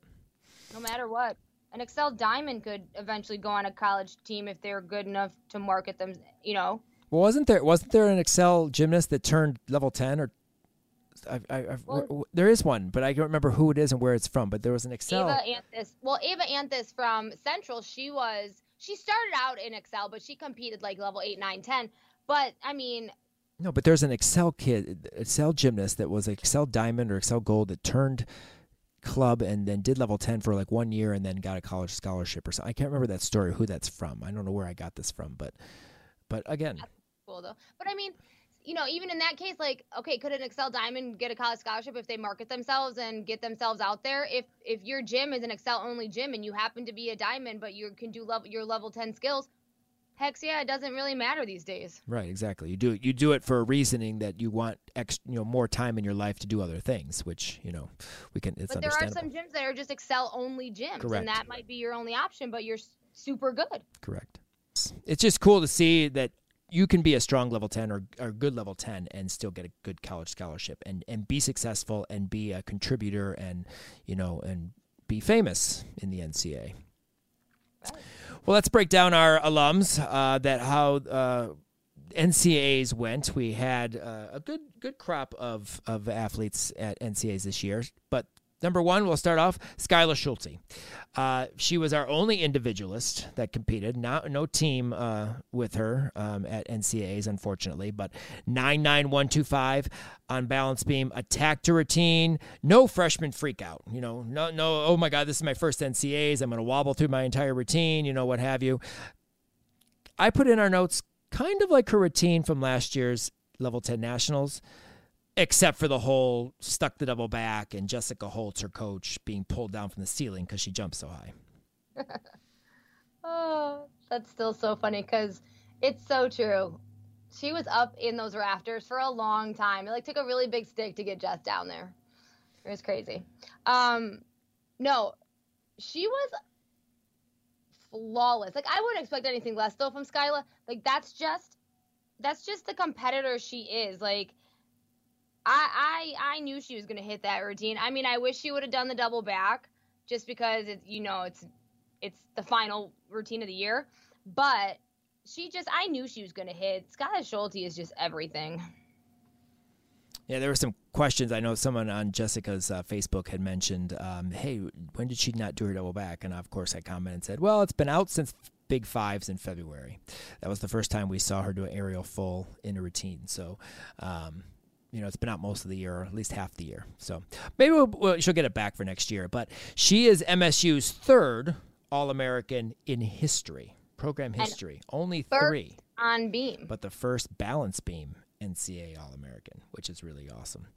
No matter what, an Excel Diamond could eventually go on a college team if they're good enough to market them. You know. Well, wasn't there wasn't there an Excel gymnast that turned level ten or I, I, well, there is one, but I don't remember who it is and where it's from. But there was an Excel. Ava Anthus. Well, Ava Anthus from Central. She was she started out in Excel, but she competed like level 8, 9, 10. But I mean, no, but there's an Excel kid, Excel gymnast that was Excel Diamond or Excel Gold that turned club and then did level 10 for like one year and then got a college scholarship or something. I can't remember that story, who that's from. I don't know where I got this from, but but again, that's cool though. But I mean, you know, even in that case, like, okay, could an Excel Diamond get a college scholarship if they market themselves and get themselves out there? If if your gym is an Excel only gym and you happen to be a diamond, but you can do level your level ten skills, heck yeah, it doesn't really matter these days. Right, exactly. You do it. You do it for a reasoning that you want ex, you know, more time in your life to do other things, which you know we can. It's but there are some gyms that are just Excel only gyms, Correct. and that might be your only option. But you're super good. Correct. It's just cool to see that you can be a strong level 10 or, or good level 10 and still get a good college scholarship and, and be successful and be a contributor and you know and be famous in the NCA. Well, let's break down our alums uh, that how uh, NCAAs went. We had uh, a good good crop of of athletes at NCAs this year, but Number one, we'll start off Skylar Schulte. Uh, she was our only individualist that competed. Not no team uh, with her um, at NCAA's, unfortunately. But nine nine one two five on balance beam, attack to routine. No freshman freak out. You know, no no. Oh my God, this is my first NCAA's. I'm going to wobble through my entire routine. You know what have you. I put in our notes kind of like her routine from last year's level ten nationals except for the whole stuck the double back and Jessica Holtz, her coach, being pulled down from the ceiling because she jumped so high. oh, that's still so funny because it's so true. She was up in those rafters for a long time. It like took a really big stick to get Jess down there. It was crazy. Um, no, she was flawless. Like I wouldn't expect anything less though from Skylar. Like that's just that's just the competitor she is. Like I I I knew she was going to hit that routine. I mean, I wish she would have done the double back just because it's you know it's it's the final routine of the year, but she just I knew she was going to hit. Skylar Schulte is just everything. Yeah, there were some questions. I know someone on Jessica's uh, Facebook had mentioned, um, "Hey, when did she not do her double back?" And of course, I commented and said, "Well, it's been out since Big Fives in February. That was the first time we saw her do an aerial full in a routine. So, um, you know, it's been out most of the year, or at least half the year. So maybe we'll, we'll, she'll get it back for next year. But she is MSU's third All American in history, program history. And Only three on beam, but the first balance beam NCAA All American, which is really awesome.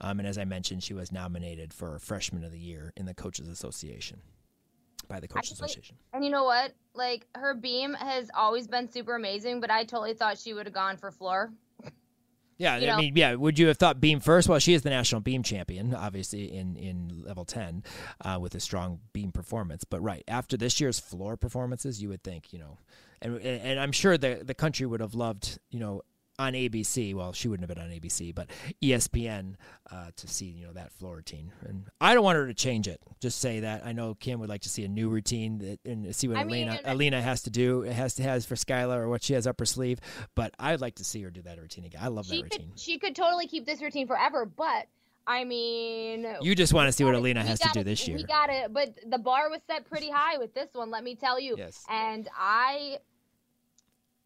Um, and as I mentioned, she was nominated for Freshman of the Year in the Coaches Association by the Coaches Actually, Association. And you know what? Like her beam has always been super amazing, but I totally thought she would have gone for floor. Yeah, you I know? mean, yeah. Would you have thought beam first? Well, she is the national beam champion, obviously in in level ten, uh, with a strong beam performance. But right after this year's floor performances, you would think, you know, and and I'm sure the the country would have loved, you know, on ABC. Well, she wouldn't have been on ABC, but ESPN uh, to see you know that floor routine. And I don't want her to change it. Just say that I know Kim would like to see a new routine that, and see what I Alina mean, Alina has to do. It has to has for Skylar or what she has up her sleeve. But I'd like to see her do that routine again. I love that routine. Could, she could totally keep this routine forever, but. I mean, you just want to see what Alina has to do this year. We got it, but the bar was set pretty high with this one. Let me tell you. Yes. And I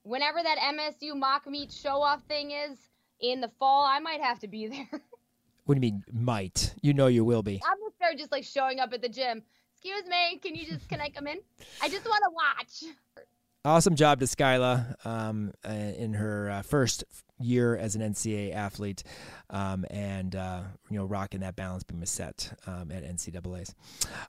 whenever that MSU mock meet show off thing is in the fall, I might have to be there. what do you mean might? You know you will be. I'm gonna start just like showing up at the gym. Excuse me, can you just can I come in? I just want to watch. Awesome job to Skylar um, uh, in her uh, first year as an NCAA athlete, um, and uh, you know rocking that balance beam set um, at NCAA's.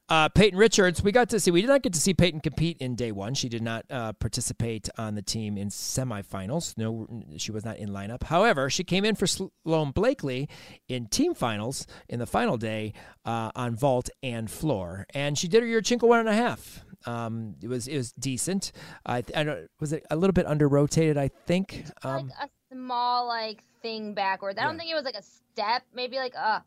Uh, Peyton Richards, we got to see. We did not get to see Peyton compete in day one. She did not uh, participate on the team in semifinals. No, she was not in lineup. However, she came in for Sloan Blakely in team finals in the final day uh, on vault and floor, and she did her Yurchenko one and a half. Um, it was it was decent. I, I don't was it a little bit under rotated. I think. Um, like a small like thing backwards. I yeah. don't think it was like a step. Maybe like a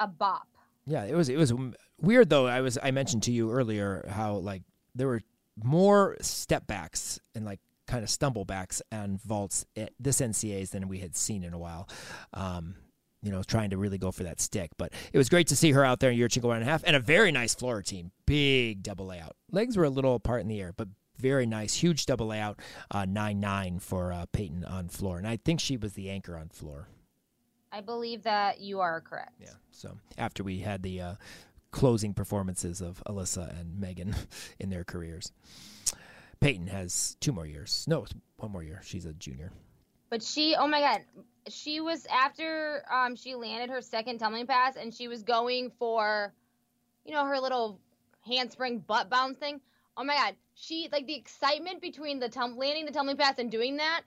a bop. Yeah, it was it was weird though. I was I mentioned to you earlier how like there were more step backs and like kind of stumble backs and vaults at this NCA's than we had seen in a while. Um, you know, trying to really go for that stick. But it was great to see her out there in Yurchenko one and a half and a half and a half. And a half and a very nice floor team. Big double layout. Legs were a little apart in the air, but very nice, huge double layout, uh, nine nine for uh, Peyton on floor, and I think she was the anchor on floor. I believe that you are correct. Yeah. So after we had the uh, closing performances of Alyssa and Megan in their careers, Peyton has two more years. No, one more year. She's a junior. But she, oh my God, she was after um, she landed her second tumbling pass and she was going for, you know, her little handspring butt bounce thing. Oh my God, she like the excitement between the tum- landing the tumbling pass and doing that.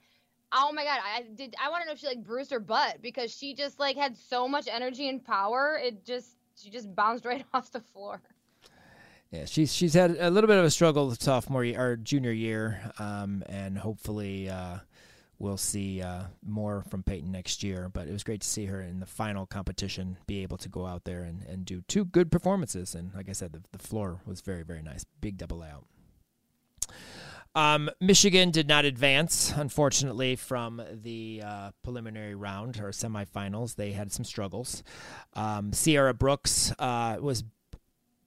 Oh my God, I did. I want to know if she like bruised her butt because she just like had so much energy and power. It just she just bounced right off the floor. Yeah, she's she's had a little bit of a struggle sophomore year, or junior year, um, and hopefully uh, we'll see uh, more from Peyton next year. But it was great to see her in the final competition be able to go out there and, and do two good performances. And like I said, the, the floor was very, very nice. Big double out. Um, Michigan did not advance, unfortunately, from the uh, preliminary round or semifinals. They had some struggles. Um, Sierra Brooks uh, was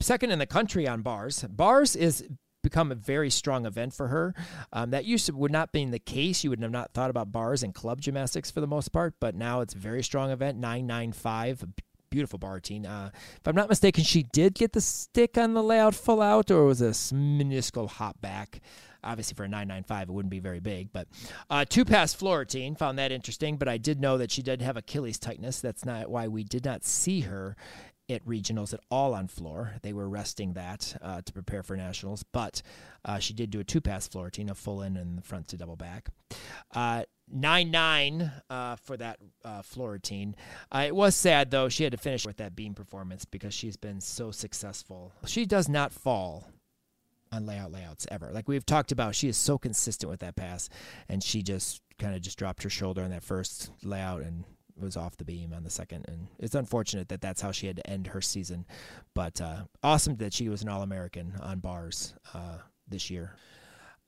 second in the country on bars. Bars is become a very strong event for her. Um, that used to would not been the case. You would have not thought about bars and club gymnastics for the most part, but now it's a very strong event. Nine nine five. Beautiful bar routine. Uh, if I'm not mistaken, she did get the stick on the layout full out, or was a minuscule hop back. Obviously, for a 995, it wouldn't be very big. But uh, two pass floor routine, found that interesting. But I did know that she did have Achilles tightness. That's not why we did not see her at regionals at all on floor. They were resting that uh, to prepare for nationals, but uh, she did do a two pass floor routine, a full in and the front to double back. Uh, nine nine uh, for that uh, floor routine. Uh, it was sad though; she had to finish with that beam performance because she's been so successful. She does not fall on layout layouts ever. Like we've talked about, she is so consistent with that pass, and she just kind of just dropped her shoulder on that first layout and was off the beam on the second, and it's unfortunate that that's how she had to end her season. But uh, awesome that she was an All American on bars uh, this year.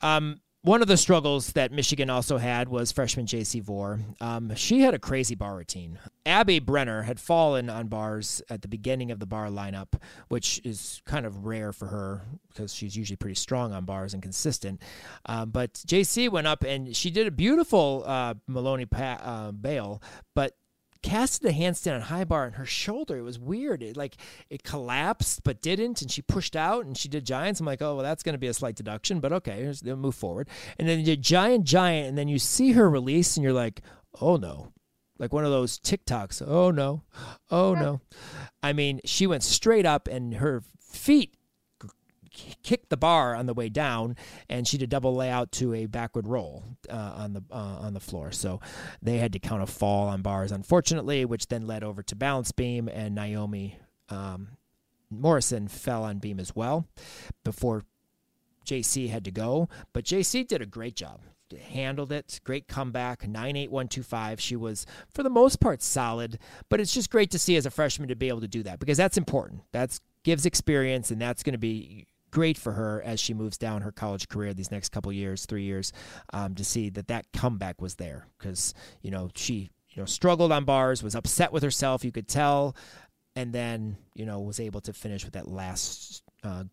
Um, one of the struggles that Michigan also had was freshman JC Vore. Um, she had a crazy bar routine. Abby Brenner had fallen on bars at the beginning of the bar lineup, which is kind of rare for her because she's usually pretty strong on bars and consistent. Um, but JC went up and she did a beautiful uh, Maloney pa- uh, bail, but casted a handstand on high bar and her shoulder. It was weird. It like it collapsed but didn't, and she pushed out and she did giants. I'm like, oh well, that's going to be a slight deduction, but okay, they'll move forward. And then you did giant, giant, and then you see her release, and you're like, oh no. Like one of those TikToks. Oh no. Oh no. I mean, she went straight up and her feet kicked the bar on the way down, and she did double layout to a backward roll uh, on the uh, on the floor. So they had to count a fall on bars, unfortunately, which then led over to balance beam, and Naomi um, Morrison fell on beam as well before JC had to go. But JC did a great job handled it. Great comeback, 98125. She was, for the most part, solid, but it's just great to see as a freshman to be able to do that because that's important. That's gives experience, and that's going to be great for her as she moves down her college career these next couple years, three years, um, to see that that comeback was there because you know she you know struggled on bars, was upset with herself, you could tell, and then you know was able to finish with that last uh,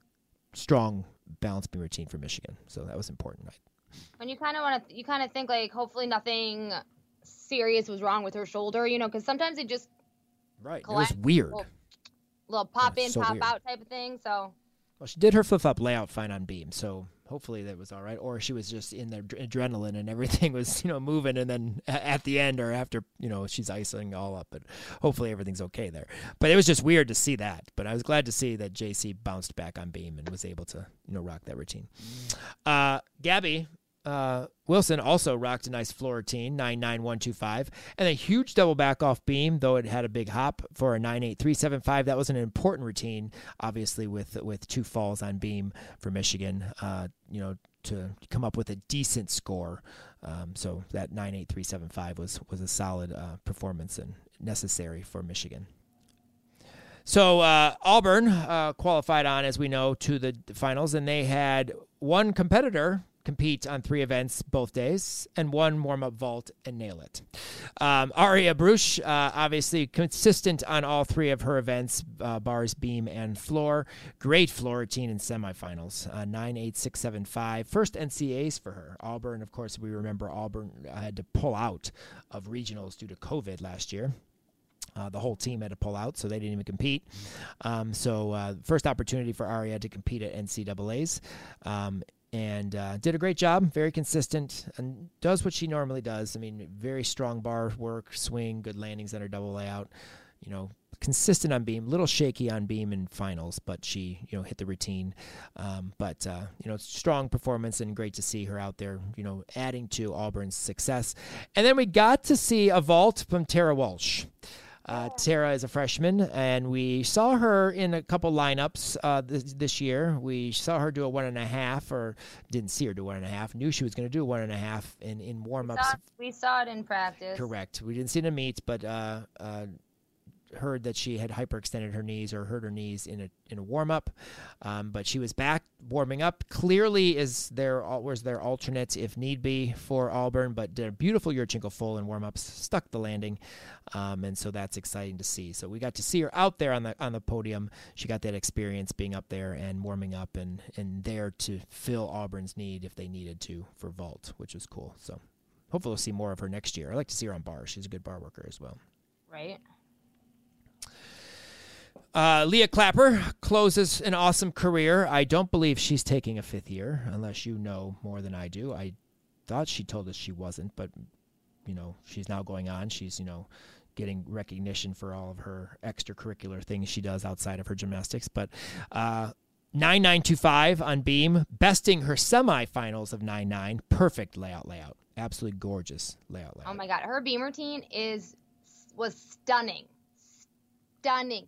strong balance beam routine for Michigan. So that was important, right? And you kind of want to, you kind of think like, hopefully nothing serious was wrong with her shoulder, you know, because sometimes it just right. It was weird. Little, little pop in, so pop weird. out type of thing. So well, she did her flip flop layout fine on beam, so hopefully that was all right. Or she was just in the adrenaline and everything was you know moving, and then at the end or after you know she's icing all up, but hopefully everything's okay there. But it was just weird to see that. But I was glad to see that JC bounced back on beam and was able to you know rock that routine. Uh, Gabby uh, Wilson also rocked a nice floor routine, 99125, and a huge double back off beam, though it had a big hop for a 98375. That was an important routine, obviously, with with two falls on beam for Michigan, uh, you know, to come up with a decent score. Um, so that 98375 was, was a solid uh, performance and necessary for Michigan. So uh, Auburn uh, qualified on, as we know, to the finals, and they had one competitor compete on three events both days, and one warm up vault and nail it. Um, Aria Brusch, uh, obviously consistent on all three of her events uh, bars, beam, and floor. Great floor routine in semifinals. Uh, 9 8 6 7 5. First NCAs for her. Auburn, of course, we remember Auburn had to pull out of regionals due to COVID last year. Uh, the whole team had to pull out, so they didn't even compete. Um, so, uh, first opportunity for Aria to compete at NCAA's. Um, and uh, did a great job, very consistent, and does what she normally does. I mean, very strong bar work, swing, good landings on her double layout. You know, consistent on beam, little shaky on beam in finals, but she you know hit the routine. Um, but uh, you know, strong performance and great to see her out there. You know, adding to Auburn's success. And then we got to see a vault from Tara Walsh. Uh, Tara is a freshman, and we saw her in a couple lineups uh, this, this, year. We saw her do a one and a half, or didn't see her do one and a half. Knew she was going to do one and a half in in warm ups. We, we, saw it in practice. Correct. We didn't see it in meets, but uh, uh heard that she had hyperextended her knees or hurt her knees in a in a warm up, um, but she was back warming up. Clearly, is there was their alternate if need be for Auburn, but did a beautiful Yurchenko full in warm ups, stuck the landing, um, and so that's exciting to see. So we got to see her out there on the on the podium. She got that experience being up there and warming up and and there to fill Auburn's need if they needed to for vault, which was cool. So. Hopefully, we'll see more of her next year. I like to see her on bar. She's a good bar worker as well. Right. Uh, Leah Clapper closes an awesome career. I don't believe she's taking a fifth year, unless you know more than I do. I thought she told us she wasn't, but you know she's now going on. She's you know getting recognition for all of her extracurricular things she does outside of her gymnastics. But uh, 9925 on beam, besting her semifinals of 99. Perfect layout, layout. Absolutely gorgeous layout, layout. Oh my God. Her beam routine is was stunning. Stunning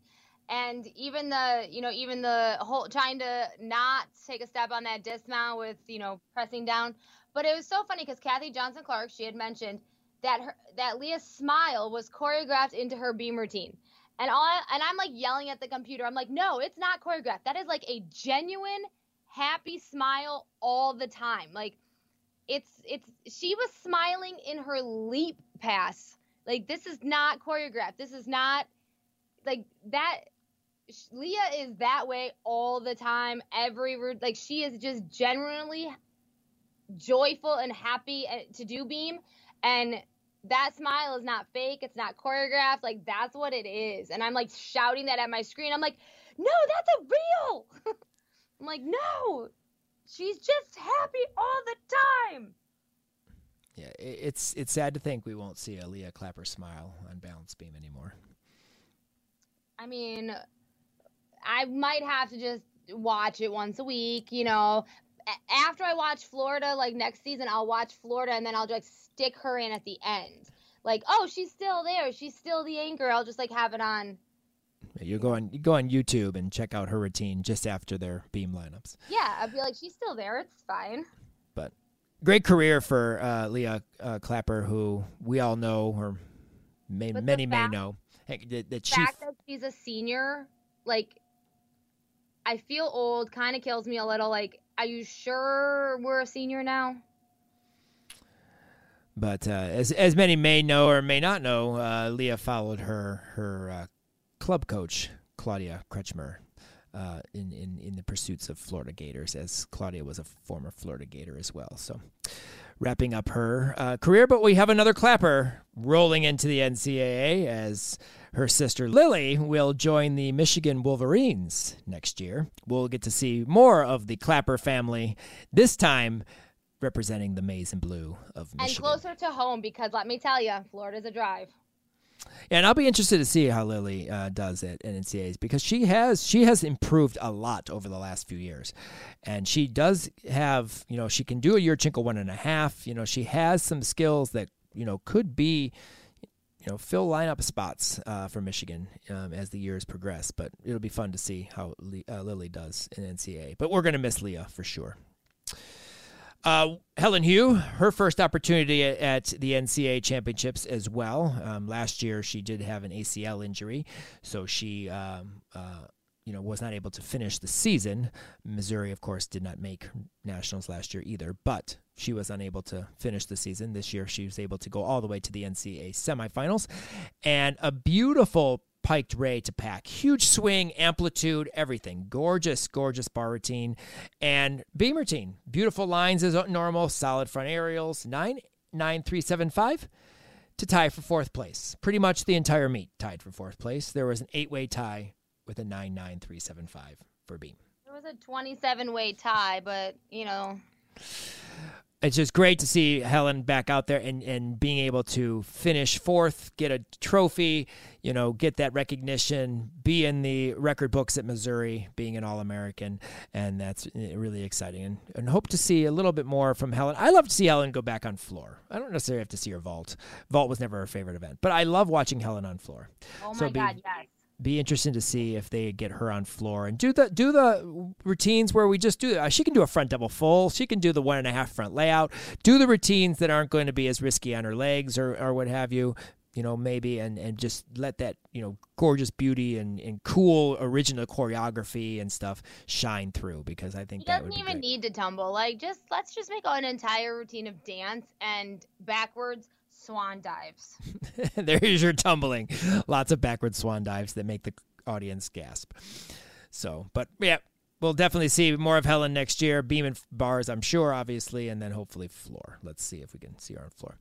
and even the you know even the whole trying to not take a step on that dismount with you know pressing down. But it was so funny because kathy johnson clarke she had mentioned that her that leah's smile was choreographed into her beam routine. And all and i'm like yelling at the computer. I'm like no it's not choreographed. That is like a genuine happy smile all the time. Like it's it's she was smiling in her leap pass. Like this is not choreographed. This is not like that Leah is that way all the time. Every like she is just genuinely joyful and happy eh, to do beam, and that smile is not fake. It's not choreographed. Like that's what it is. And I'm like shouting that at my screen. I'm like, no, that's a real. I'm like, no, she's just happy all the time. Yeah, it's it's sad to think we won't see a Leah Clapper smile on balance beam anymore. I mean, I might have to just watch it once a week, you know. After I watch Florida, like next season, I'll watch Florida and then I'll just stick her in at the end. Like, oh, she's still there. She's still the anchor. I'll just like have it on. You go on, you go on YouTube and check out her routine just after their beam lineups. Yeah, I'd be like, she's still there. It's fine. But great career for uh, Leah uh, Clapper, who we all know, or may, many fact, may know, that, that she. fact that she's a senior, like I feel old, kind of kills me a little. Like, are you sure we're a senior now? But uh, as as many may know or may not know, uh, Leah followed her her uh, club coach Claudia Kretschmer uh, in, in in the pursuits of Florida Gators, as Claudia was a former Florida Gator as well. So, wrapping up her uh, career, but we have another clapper rolling into the NCAA as her sister Lily will join the Michigan Wolverines next year. We'll get to see more of the Clapper family, this time representing the maize and blue of Michigan. And closer to home because let me tell you, Florida's a drive. And I'll be interested to see how Lily uh, does at NCAAs because she has she has improved a lot over the last few years, and she does have you know she can do a Yurchenko one and a half. You know she has some skills that you know could be you know, fill lineup spots uh, for Michigan um, as the years progress. But it'll be fun to see how uh, Lily does in NCAA. But we're going to miss Leah for sure. Uh, Helen Hu, her first opportunity at, the NCAA championships as well. Um, last year, she did have an ACL injury, so she um, uh, you know, was not able to finish the season. Missouri, of course, did not make nationals last year either, but she was unable to finish the season. This year, she was able to go all the way to the NCAA semifinals. And a beautiful piked ray to pack. Huge swing, amplitude, everything. Gorgeous, gorgeous bar routine. And beam routine. Beautiful lines as normal, solid front aerials. 99375 to tie for fourth place. Pretty much the entire meet tied for fourth place. There was an eight way tie with a 99375 for beam. It was a 27 way tie, but, you know. It's just great to see Helen back out there and, and being able to finish fourth, get a trophy, you know, get that recognition, be in the record books at Missouri, being an All American. And that's eh, really exciting. And, and hope to see a little bit more from Helen. I love to see Helen go back on floor. I don't necessarily have to see her vault. Vault was never her favorite event, but I love watching Helen on floor. Oh my so God, yes be interesting to see if they get her on floor and do the do the routines where we just do. Uh, she can do a front double full. She can do the one and a half front layout. Do the routines that aren't going to be as risky on her legs or or what have you. You know, maybe and and just let that you know gorgeous beauty and and cool original choreography and stuff shine through because I think he doesn't even great. need to tumble. Like just let's just make an entire routine of dance and backwards swan dives. There's your tumbling. Lots of backward swan dives that make the audience gasp. So, but yeah, we'll definitely see more of Helen next year. Beam and bars, I'm sure, obviously, and then hopefully floor. Let's see if we can see her on floor.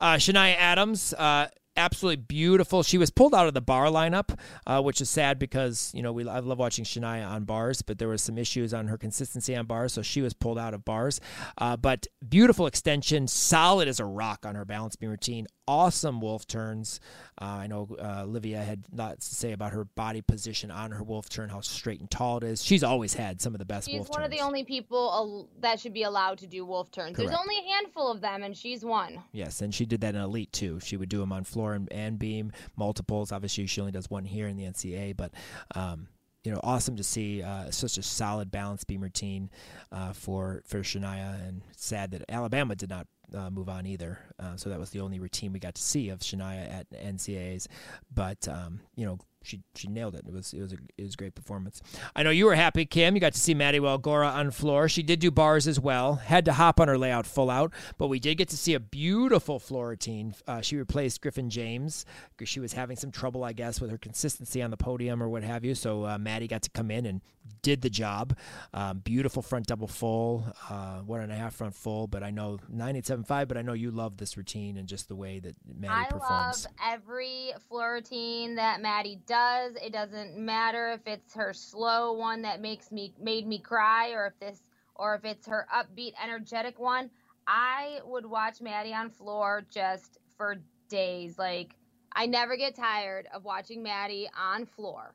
Uh, Shania Adams. Uh, absolutely beautiful. She was pulled out of the bar lineup, uh, which is sad because you know we I love watching Shania on bars, but there was some issues on her consistency on bars, so she was pulled out of bars. Uh, but beautiful extension, solid as a rock on her balance beam routine. Awesome wolf turns. Uh, I know uh, Olivia had lots to say about her body position on her wolf turn, how straight and tall it is. She's always had some of the best she's wolf one of the only people that should be allowed to do wolf turns. Correct. There's only a handful of them, and she's one. Yes, and she did that in elite too. She would do them on floor and, and beam multiples. Obviously, she only does one here in the NCAA, but. Um, you know, awesome to see uh, such a solid balance beam routine uh, for for Shania, and sad that Alabama did not uh, move on either. Uh, so that was the only routine we got to see of Shania at NCAAs. But um, you know, she she nailed it. It was it was a it was a great performance. I know you were happy, Kim. You got to see Maddie Walgora on floor. She did do bars as well. Had to hop on her layout full out, but we did get to see a beautiful floor routine. Uh, she replaced Griffin James because she was having some trouble, I guess, with her consistency on the podium or what have you. So uh, Maddie got to come in and did the job. Um, beautiful front double full, uh, one and a half front full. But I know nine eight seven five. But I know you love this routine and just the way that Maddie I performs. I love every floor routine that Maddie does. It doesn't matter if it's her slow one that makes me made me cry, or if this, or if it's her upbeat, energetic one. I would watch Maddie on floor just for days. Like I never get tired of watching Maddie on floor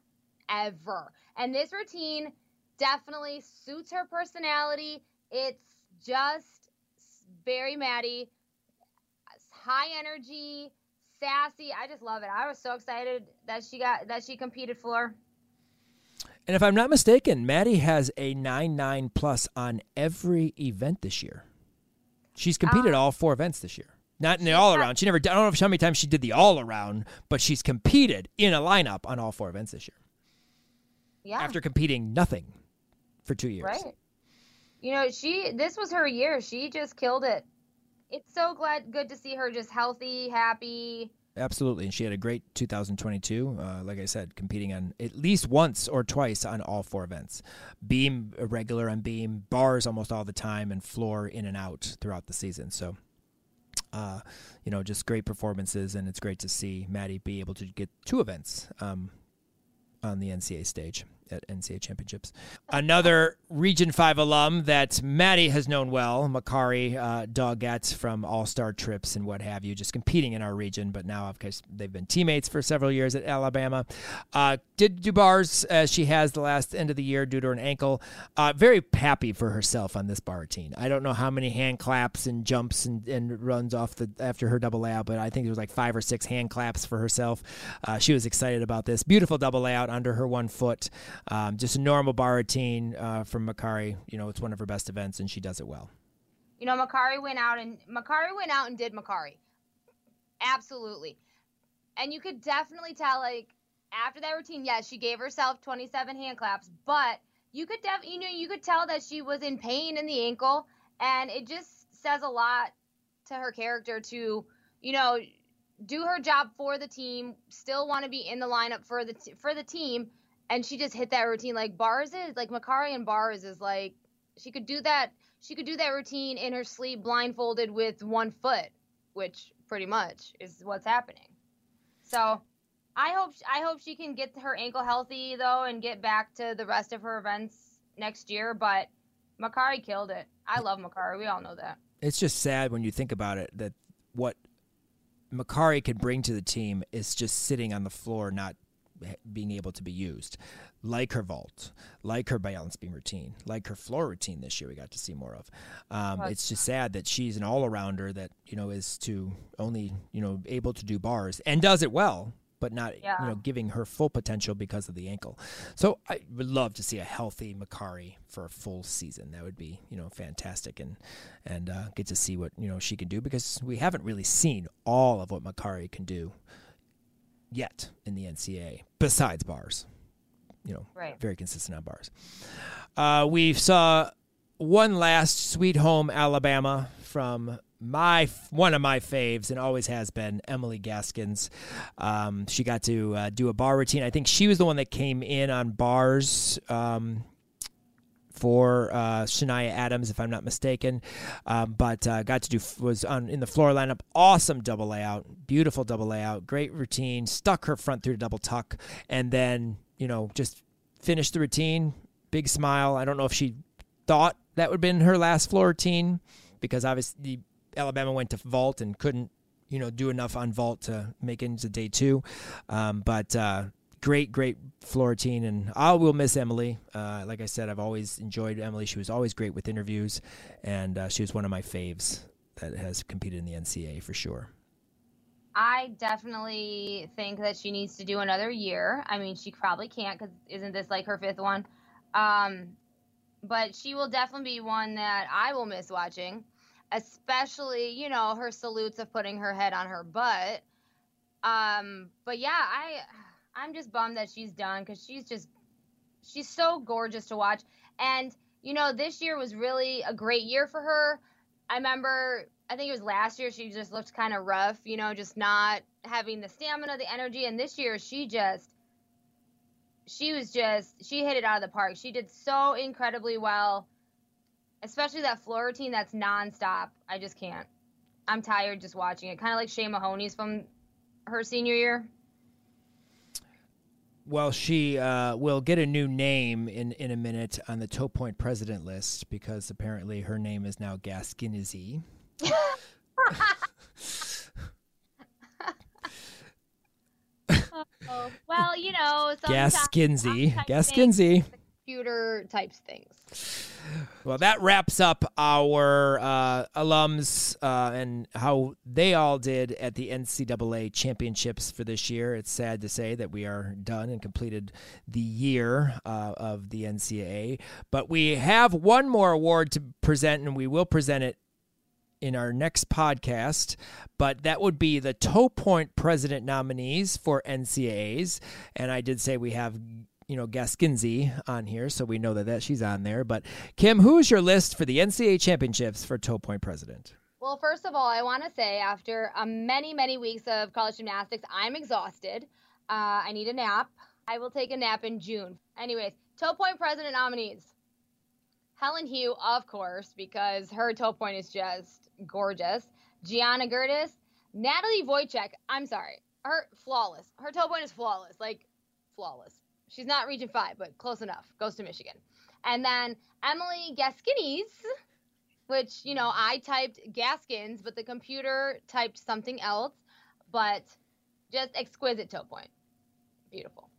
ever. And this routine definitely suits her personality. It's just very Maddie, high energy, sassy. I just love it. I was so excited that she got that she competed for. And if I'm not mistaken, Maddie has a nine nine plus on every event this year. She's competed um, all four events this year. Not in the all around. She never. I don't know how many times she did the all around, but she's competed in a lineup on all four events this year. Yeah. After competing nothing for two years. Right. You know, she. This was her year. She just killed it it's so glad good to see her just healthy, happy. Absolutely, and she had a great 2022. Uh, like I said, competing on at least once or twice on all four events. Beam regular on beam, bars almost all the time, and floor in and out throughout the season. So, uh, you know, just great performances, and it's great to see Maddie be able to get two events um, on the NCAA stage at NCAA championships. Another Region 5 alum that Maddie has known well, Makari uh, Doggette from All Star trips and what have you, just competing in our region, but now, of course, they've been teammates for several years at Alabama. Uh, did do bars as she has the last end of the year due to an ankle. Uh, very happy for herself on this bar routine. I don't know how many hand claps and jumps and, and runs off the after her double layout, but I think there was like five or six hand claps for herself. Uh, she was excited about this. Beautiful double layout under her one foot. Um, just a normal bar routine uh, from Makari. You know, it's one of her best events, and she does it well. You know, Makari went out and Makari went out and did Makari. Absolutely, and you could definitely tell like after that routine, yes, she gave herself 27 hand claps, but you could def- you know you could tell that she was in pain in the ankle, and it just says a lot to her character to you know do her job for the team, still want to be in the lineup for the t- for the team, and she just hit that routine like bars is like Makari and bars is like she could do that she could do that routine in her sleep blindfolded with one foot, which pretty much is what's happening. So I hope I hope she can get her ankle healthy though and get back to the rest of her events next year. But Makari killed it. I love Makari We all know that. It's just sad when you think about it that what Makari could bring to the team is just sitting on the floor, not being able to be used, like her vault, like her balance beam routine, like her floor routine this year. We got to see more of. Um, it's just sad that she's an all arounder that you know is to only you know able to do bars and does it well, but not Yeah. you know giving her full potential because of the ankle. So I would love to see a healthy Makari for a full season. That would be you know fantastic and and uh, get to see what you know she can do because we haven't really seen all of what Makari can do yet in the NCAA besides bars. You know, Right. very consistent on bars. Uh, we saw one last Sweet Home Alabama from my one of my faves and always has been Emily Gaskins. Um, she got to uh, do a bar routine. I think she was the one that came in on bars. Um, for uh, Shania Adams, if I'm not mistaken, um, but uh, got to do was on in the floor lineup. Awesome double layout, beautiful double layout, great routine. Stuck her front through double tuck, and then you know just finished the routine. Big smile. I don't know if she thought that would have been her last floor routine because obviously Alabama went to vault and couldn't you know do enough on vault to make it into day two. Um, but uh, great, great floor routine, and I will miss Emily. Uh, like I said, I've always enjoyed Emily. She was always great with interviews, and uh, she was one of my faves that has competed in the NCAA for sure. I definitely think that she needs to do another year. I mean, she probably can't because isn't this like her fifth one? Um, but she will definitely be one that I will miss watching, especially you know her salutes of putting her head on her butt. Um, but yeah, I I'm just bummed that she's done because she's just she's so gorgeous to watch, and you know this year was really a great year for her. I remember I think it was last year she just looked kind of rough, you know, just not having the stamina, the energy, and this year she just she was just she hit it out of the park. She did so incredibly well. Especially that floor routine that's nonstop. I just can't. I'm tired just watching it. Kind of like Shea Mahoney's from her senior year. Well, she uh, will get a new name in, in a minute on the Toe Point president list because apparently her name is now Gaskinizy. Oh, well, you know, sometimes Gaskinsey. Gaskinsey. computer types things. Well, that wraps up our uh, alums uh, and how they all did at the NCAA championships for this year. It's sad to say that we are done and completed the year uh, of the NCAA, but we have one more award to present, and we will present it in our next podcast, but that would be the Toe Point President nominees for NCAAs. And I did say we have, you know, Gaskinsey on here, so we know that, that she's on there. But Kim, who's your list for the NCAA championships for Toe Point President? Well, first of all, I want to say after uh, many, many weeks of college gymnastics, I'm exhausted. Uh, I need a nap. I will take a nap in June. Anyways, Toe Point President nominees. Helen Hu, of course, because her toe point is just gorgeous. Gianna Gertis, Natalie Wojcik. I'm sorry, her flawless. Her toe point is flawless, like flawless. She's not region five, but close enough. Goes to Michigan. And then Emily Gaskinis, which you know I typed Gaskins, but the computer typed something else. But just exquisite toe point, beautiful.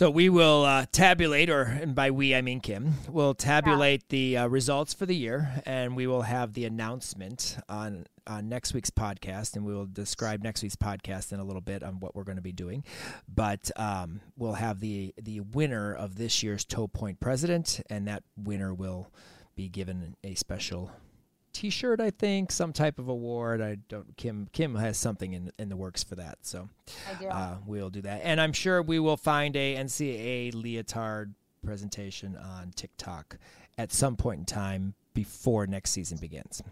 So we will uh, tabulate, or and by we I mean Kim, will tabulate the uh, results for the year, and we will have the announcement on on next week's podcast, and we will describe next week's podcast in a little bit on what we're going to be doing. But um, we'll have the the winner of this year's Toe Point President, and that winner will be given a special T-shirt, I think, some type of award. I don't. Kim Kim has something in in the works for that, so uh, we'll do that. And I'm sure we will find a NCAA leotard presentation on TikTok at some point in time before next season begins.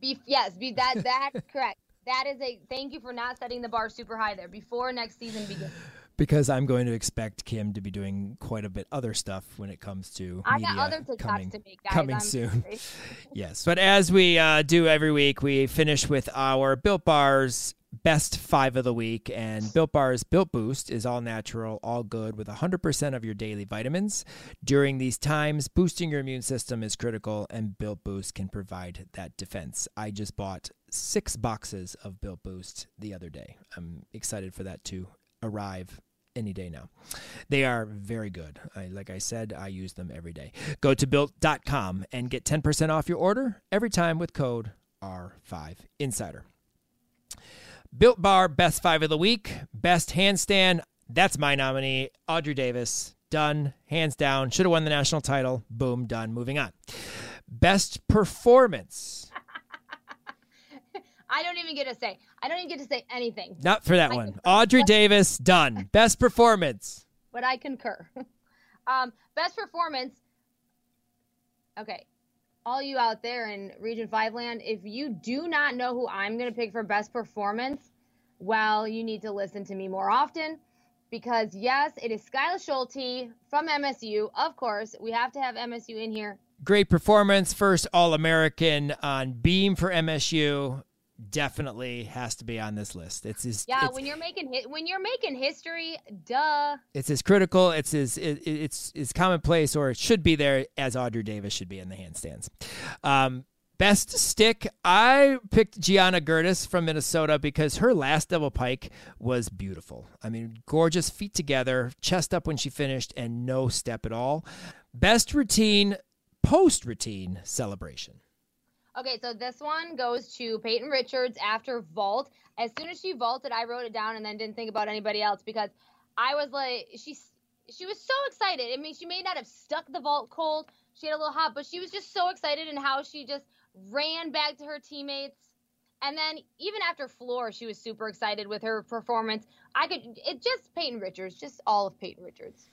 Be, yes, be that that's correct. That is a thank you for not setting the bar super high there before next season begins. Because I'm going to expect Kim to be doing quite a bit other stuff when it comes to I media got other TikToks coming, to make, guys. coming I'm soon. Yes, but as we uh, do every week, we finish with our Built Bars best five of the week. And Built Bars Built Boost is all natural, all good, with 100% of your daily vitamins. During these times, boosting your immune system is critical, and Built Boost can provide that defense. I just bought six boxes of Built Boost the other day. I'm excited for that to arrive any day now. They are very good. I, like I said, I use them every day. Go to built.com and get 10% off your order every time with code R5Insider. Built Bar Best Five of the Week, Best Handstand. That's my nominee, Audrey Davis. Done, hands down. Should have won the national title. Boom, done. Moving on. Best Performance. I don't even get to say. I don't even get to say anything. Not for that I one. concur. Audrey Davis, done. Best Performance. but I concur. um, best performance. Okay, all you out there in Region Five land, if you do not know who I'm going to pick for best performance, well, you need to listen to me more often, because yes, it is Skyla Schulte from MSU. Of course, we have to have MSU in here. Great performance. First All American on beam for MSU. Definitely has to be on this list. It's his, Yeah, it's, when you're making when you're making history, duh. it's as critical, it's as it, it's as commonplace, or it should be there as Audrey Davis should be in the handstands. Um, best stick, I picked Gianna Gertis from Minnesota because her last double pike was beautiful. I mean, gorgeous feet together, chest up when she finished, and no step at all. Best routine, post routine celebration. Okay, so this one goes to Peyton Richards after vault. As soon as she vaulted, I wrote it down and then didn't think about anybody else because I was like, she she was so excited. I mean, she may not have stuck the vault cold. She had a little hot, but she was just so excited in how she just ran back to her teammates. And then even after floor, she was super excited with her performance. I could it just Peyton Richards, just all of Peyton Richards.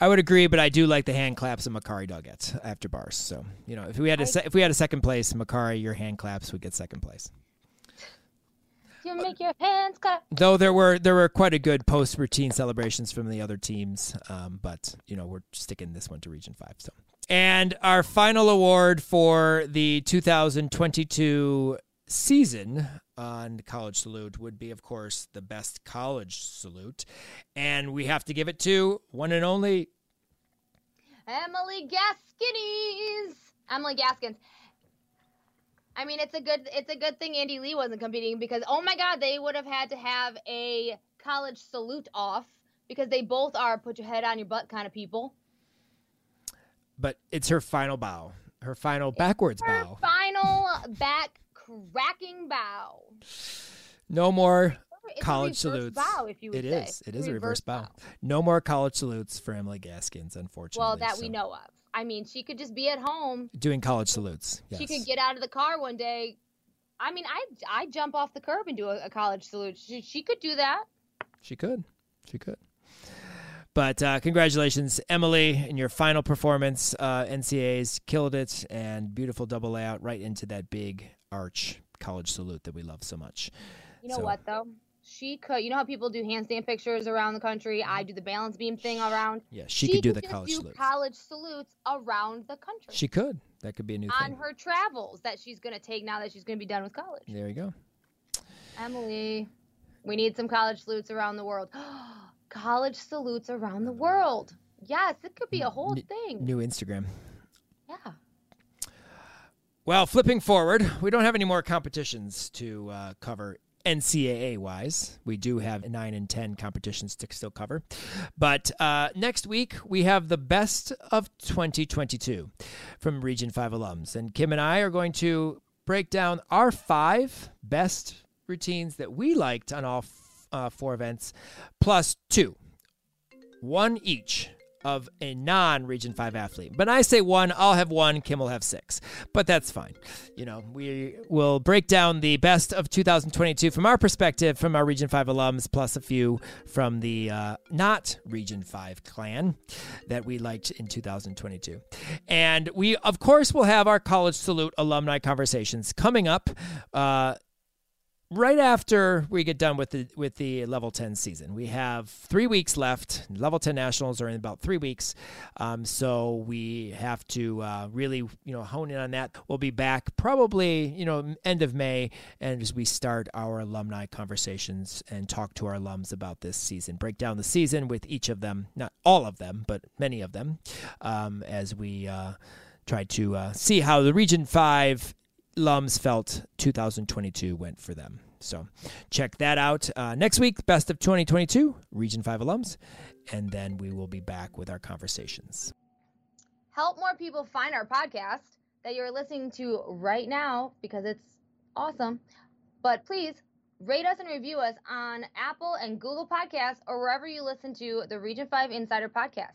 I would agree, but I do like the hand claps that Makari Dog gets after bars. So you know, if we had a se- if we had a second place, Makari, your hand claps would get second place. You make your hands clap. Though there were there were quite a good post routine celebrations from the other teams, um, but you know we're sticking this one to Region Five. So, and our final award for the 2022 season on College Salute would be, of course, the best college salute, and we have to give it to one and only Emily Gaskins. Emily Gaskins. I mean, it's a good it's a good thing Andy Lee wasn't competing because oh my God, they would have had to have a college salute off because they both are put your head on your butt kind of people. but it's her final bow, her final backwards Her bow. final back cracking bow. No more It's college salutes. bow, if you would It say. is. It is a reverse bow. No more college salutes for Emily Gaskins, unfortunately. Well, that we know of. I mean, she could just be at home. Doing college salutes. Yes. She could get out of the car one day. I mean, I I jump off the curb and do a, a college salute. She, she could do that. She could. She could. But uh, congratulations, Emily, in your final performance. Uh, NCAAs killed it and beautiful double layout right into that big arch college salute that we love so much. You know So- what though? She could. You know how people do handstand pictures around the country. I do the balance beam thing around. Yeah, she, could do the college do salutes. college salutes around the country she could. That could be a new thing. on thing. her travels that she's gonna take now that she's gonna be done with college. There you go. Emily, we need some college salutes around the world. college salutes around the world. Yes, it could be a whole N- thing. New Instagram. yeah. Well, flipping forward, we don't have any more competitions to uh, cover NCAA wise. We do have nine and 10 competitions to still cover. But uh, next week, we have the best of 2022 from Region 5 alums. And Kim and I are going to break down our five best routines that we liked on all f- uh, four events, plus two, one each of a non Region 5 athlete. But I say one, I'll have one, Kim will have six. But that's fine. You know, we will break down the best of 2022 from our perspective, from our Region 5 alums, plus a few from the uh, not Region 5 clan that we liked in 2022. And we, of course, will have our College Salute alumni conversations coming up. Uh, right after we get done with the with the level 10 season we have three weeks left. Level 10 nationals are in about three weeks. Um, so we have to uh, really you know hone in on that. We'll be back probably you know end of may and as we start our alumni conversations and talk to our alums about this season break down the season with each of them not all of them but many of them um, as we uh, try to uh, see how the region 5 Lums felt 2022 went for them. So check that out uh, next week. Best of 2022, Region 5 alums. And then we will be back with our conversations. Help more people find our podcast that you're listening to right now because it's awesome. But please rate us and review us on Apple and Google Podcasts or wherever you listen to the Region 5 Insider podcast.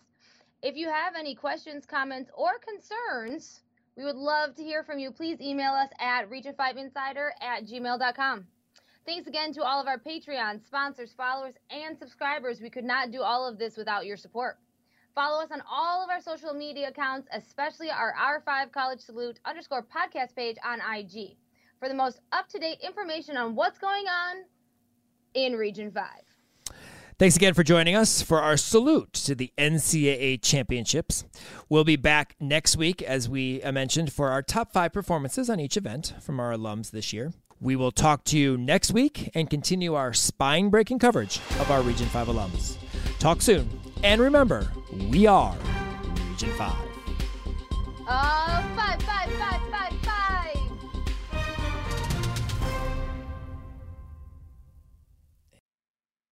If you have any questions, comments, or concerns, we would love to hear from you. Please email us at region5insider at gmail.com. Thanks again to all of our Patreon sponsors, followers, and subscribers. We could not do all of this without your support. Follow us on all of our social media accounts, especially our R5 College Salute underscore podcast page on IG for the most up to date information on what's going on in Region 5. Thanks again for joining us for our salute to the NCAA championships. We'll be back next week, as we mentioned, for our top five performances on each event from our alums this year. We will talk to you next week and continue our spine breaking coverage of our Region 5 alums. Talk soon. And remember, we are Region 5. Uh-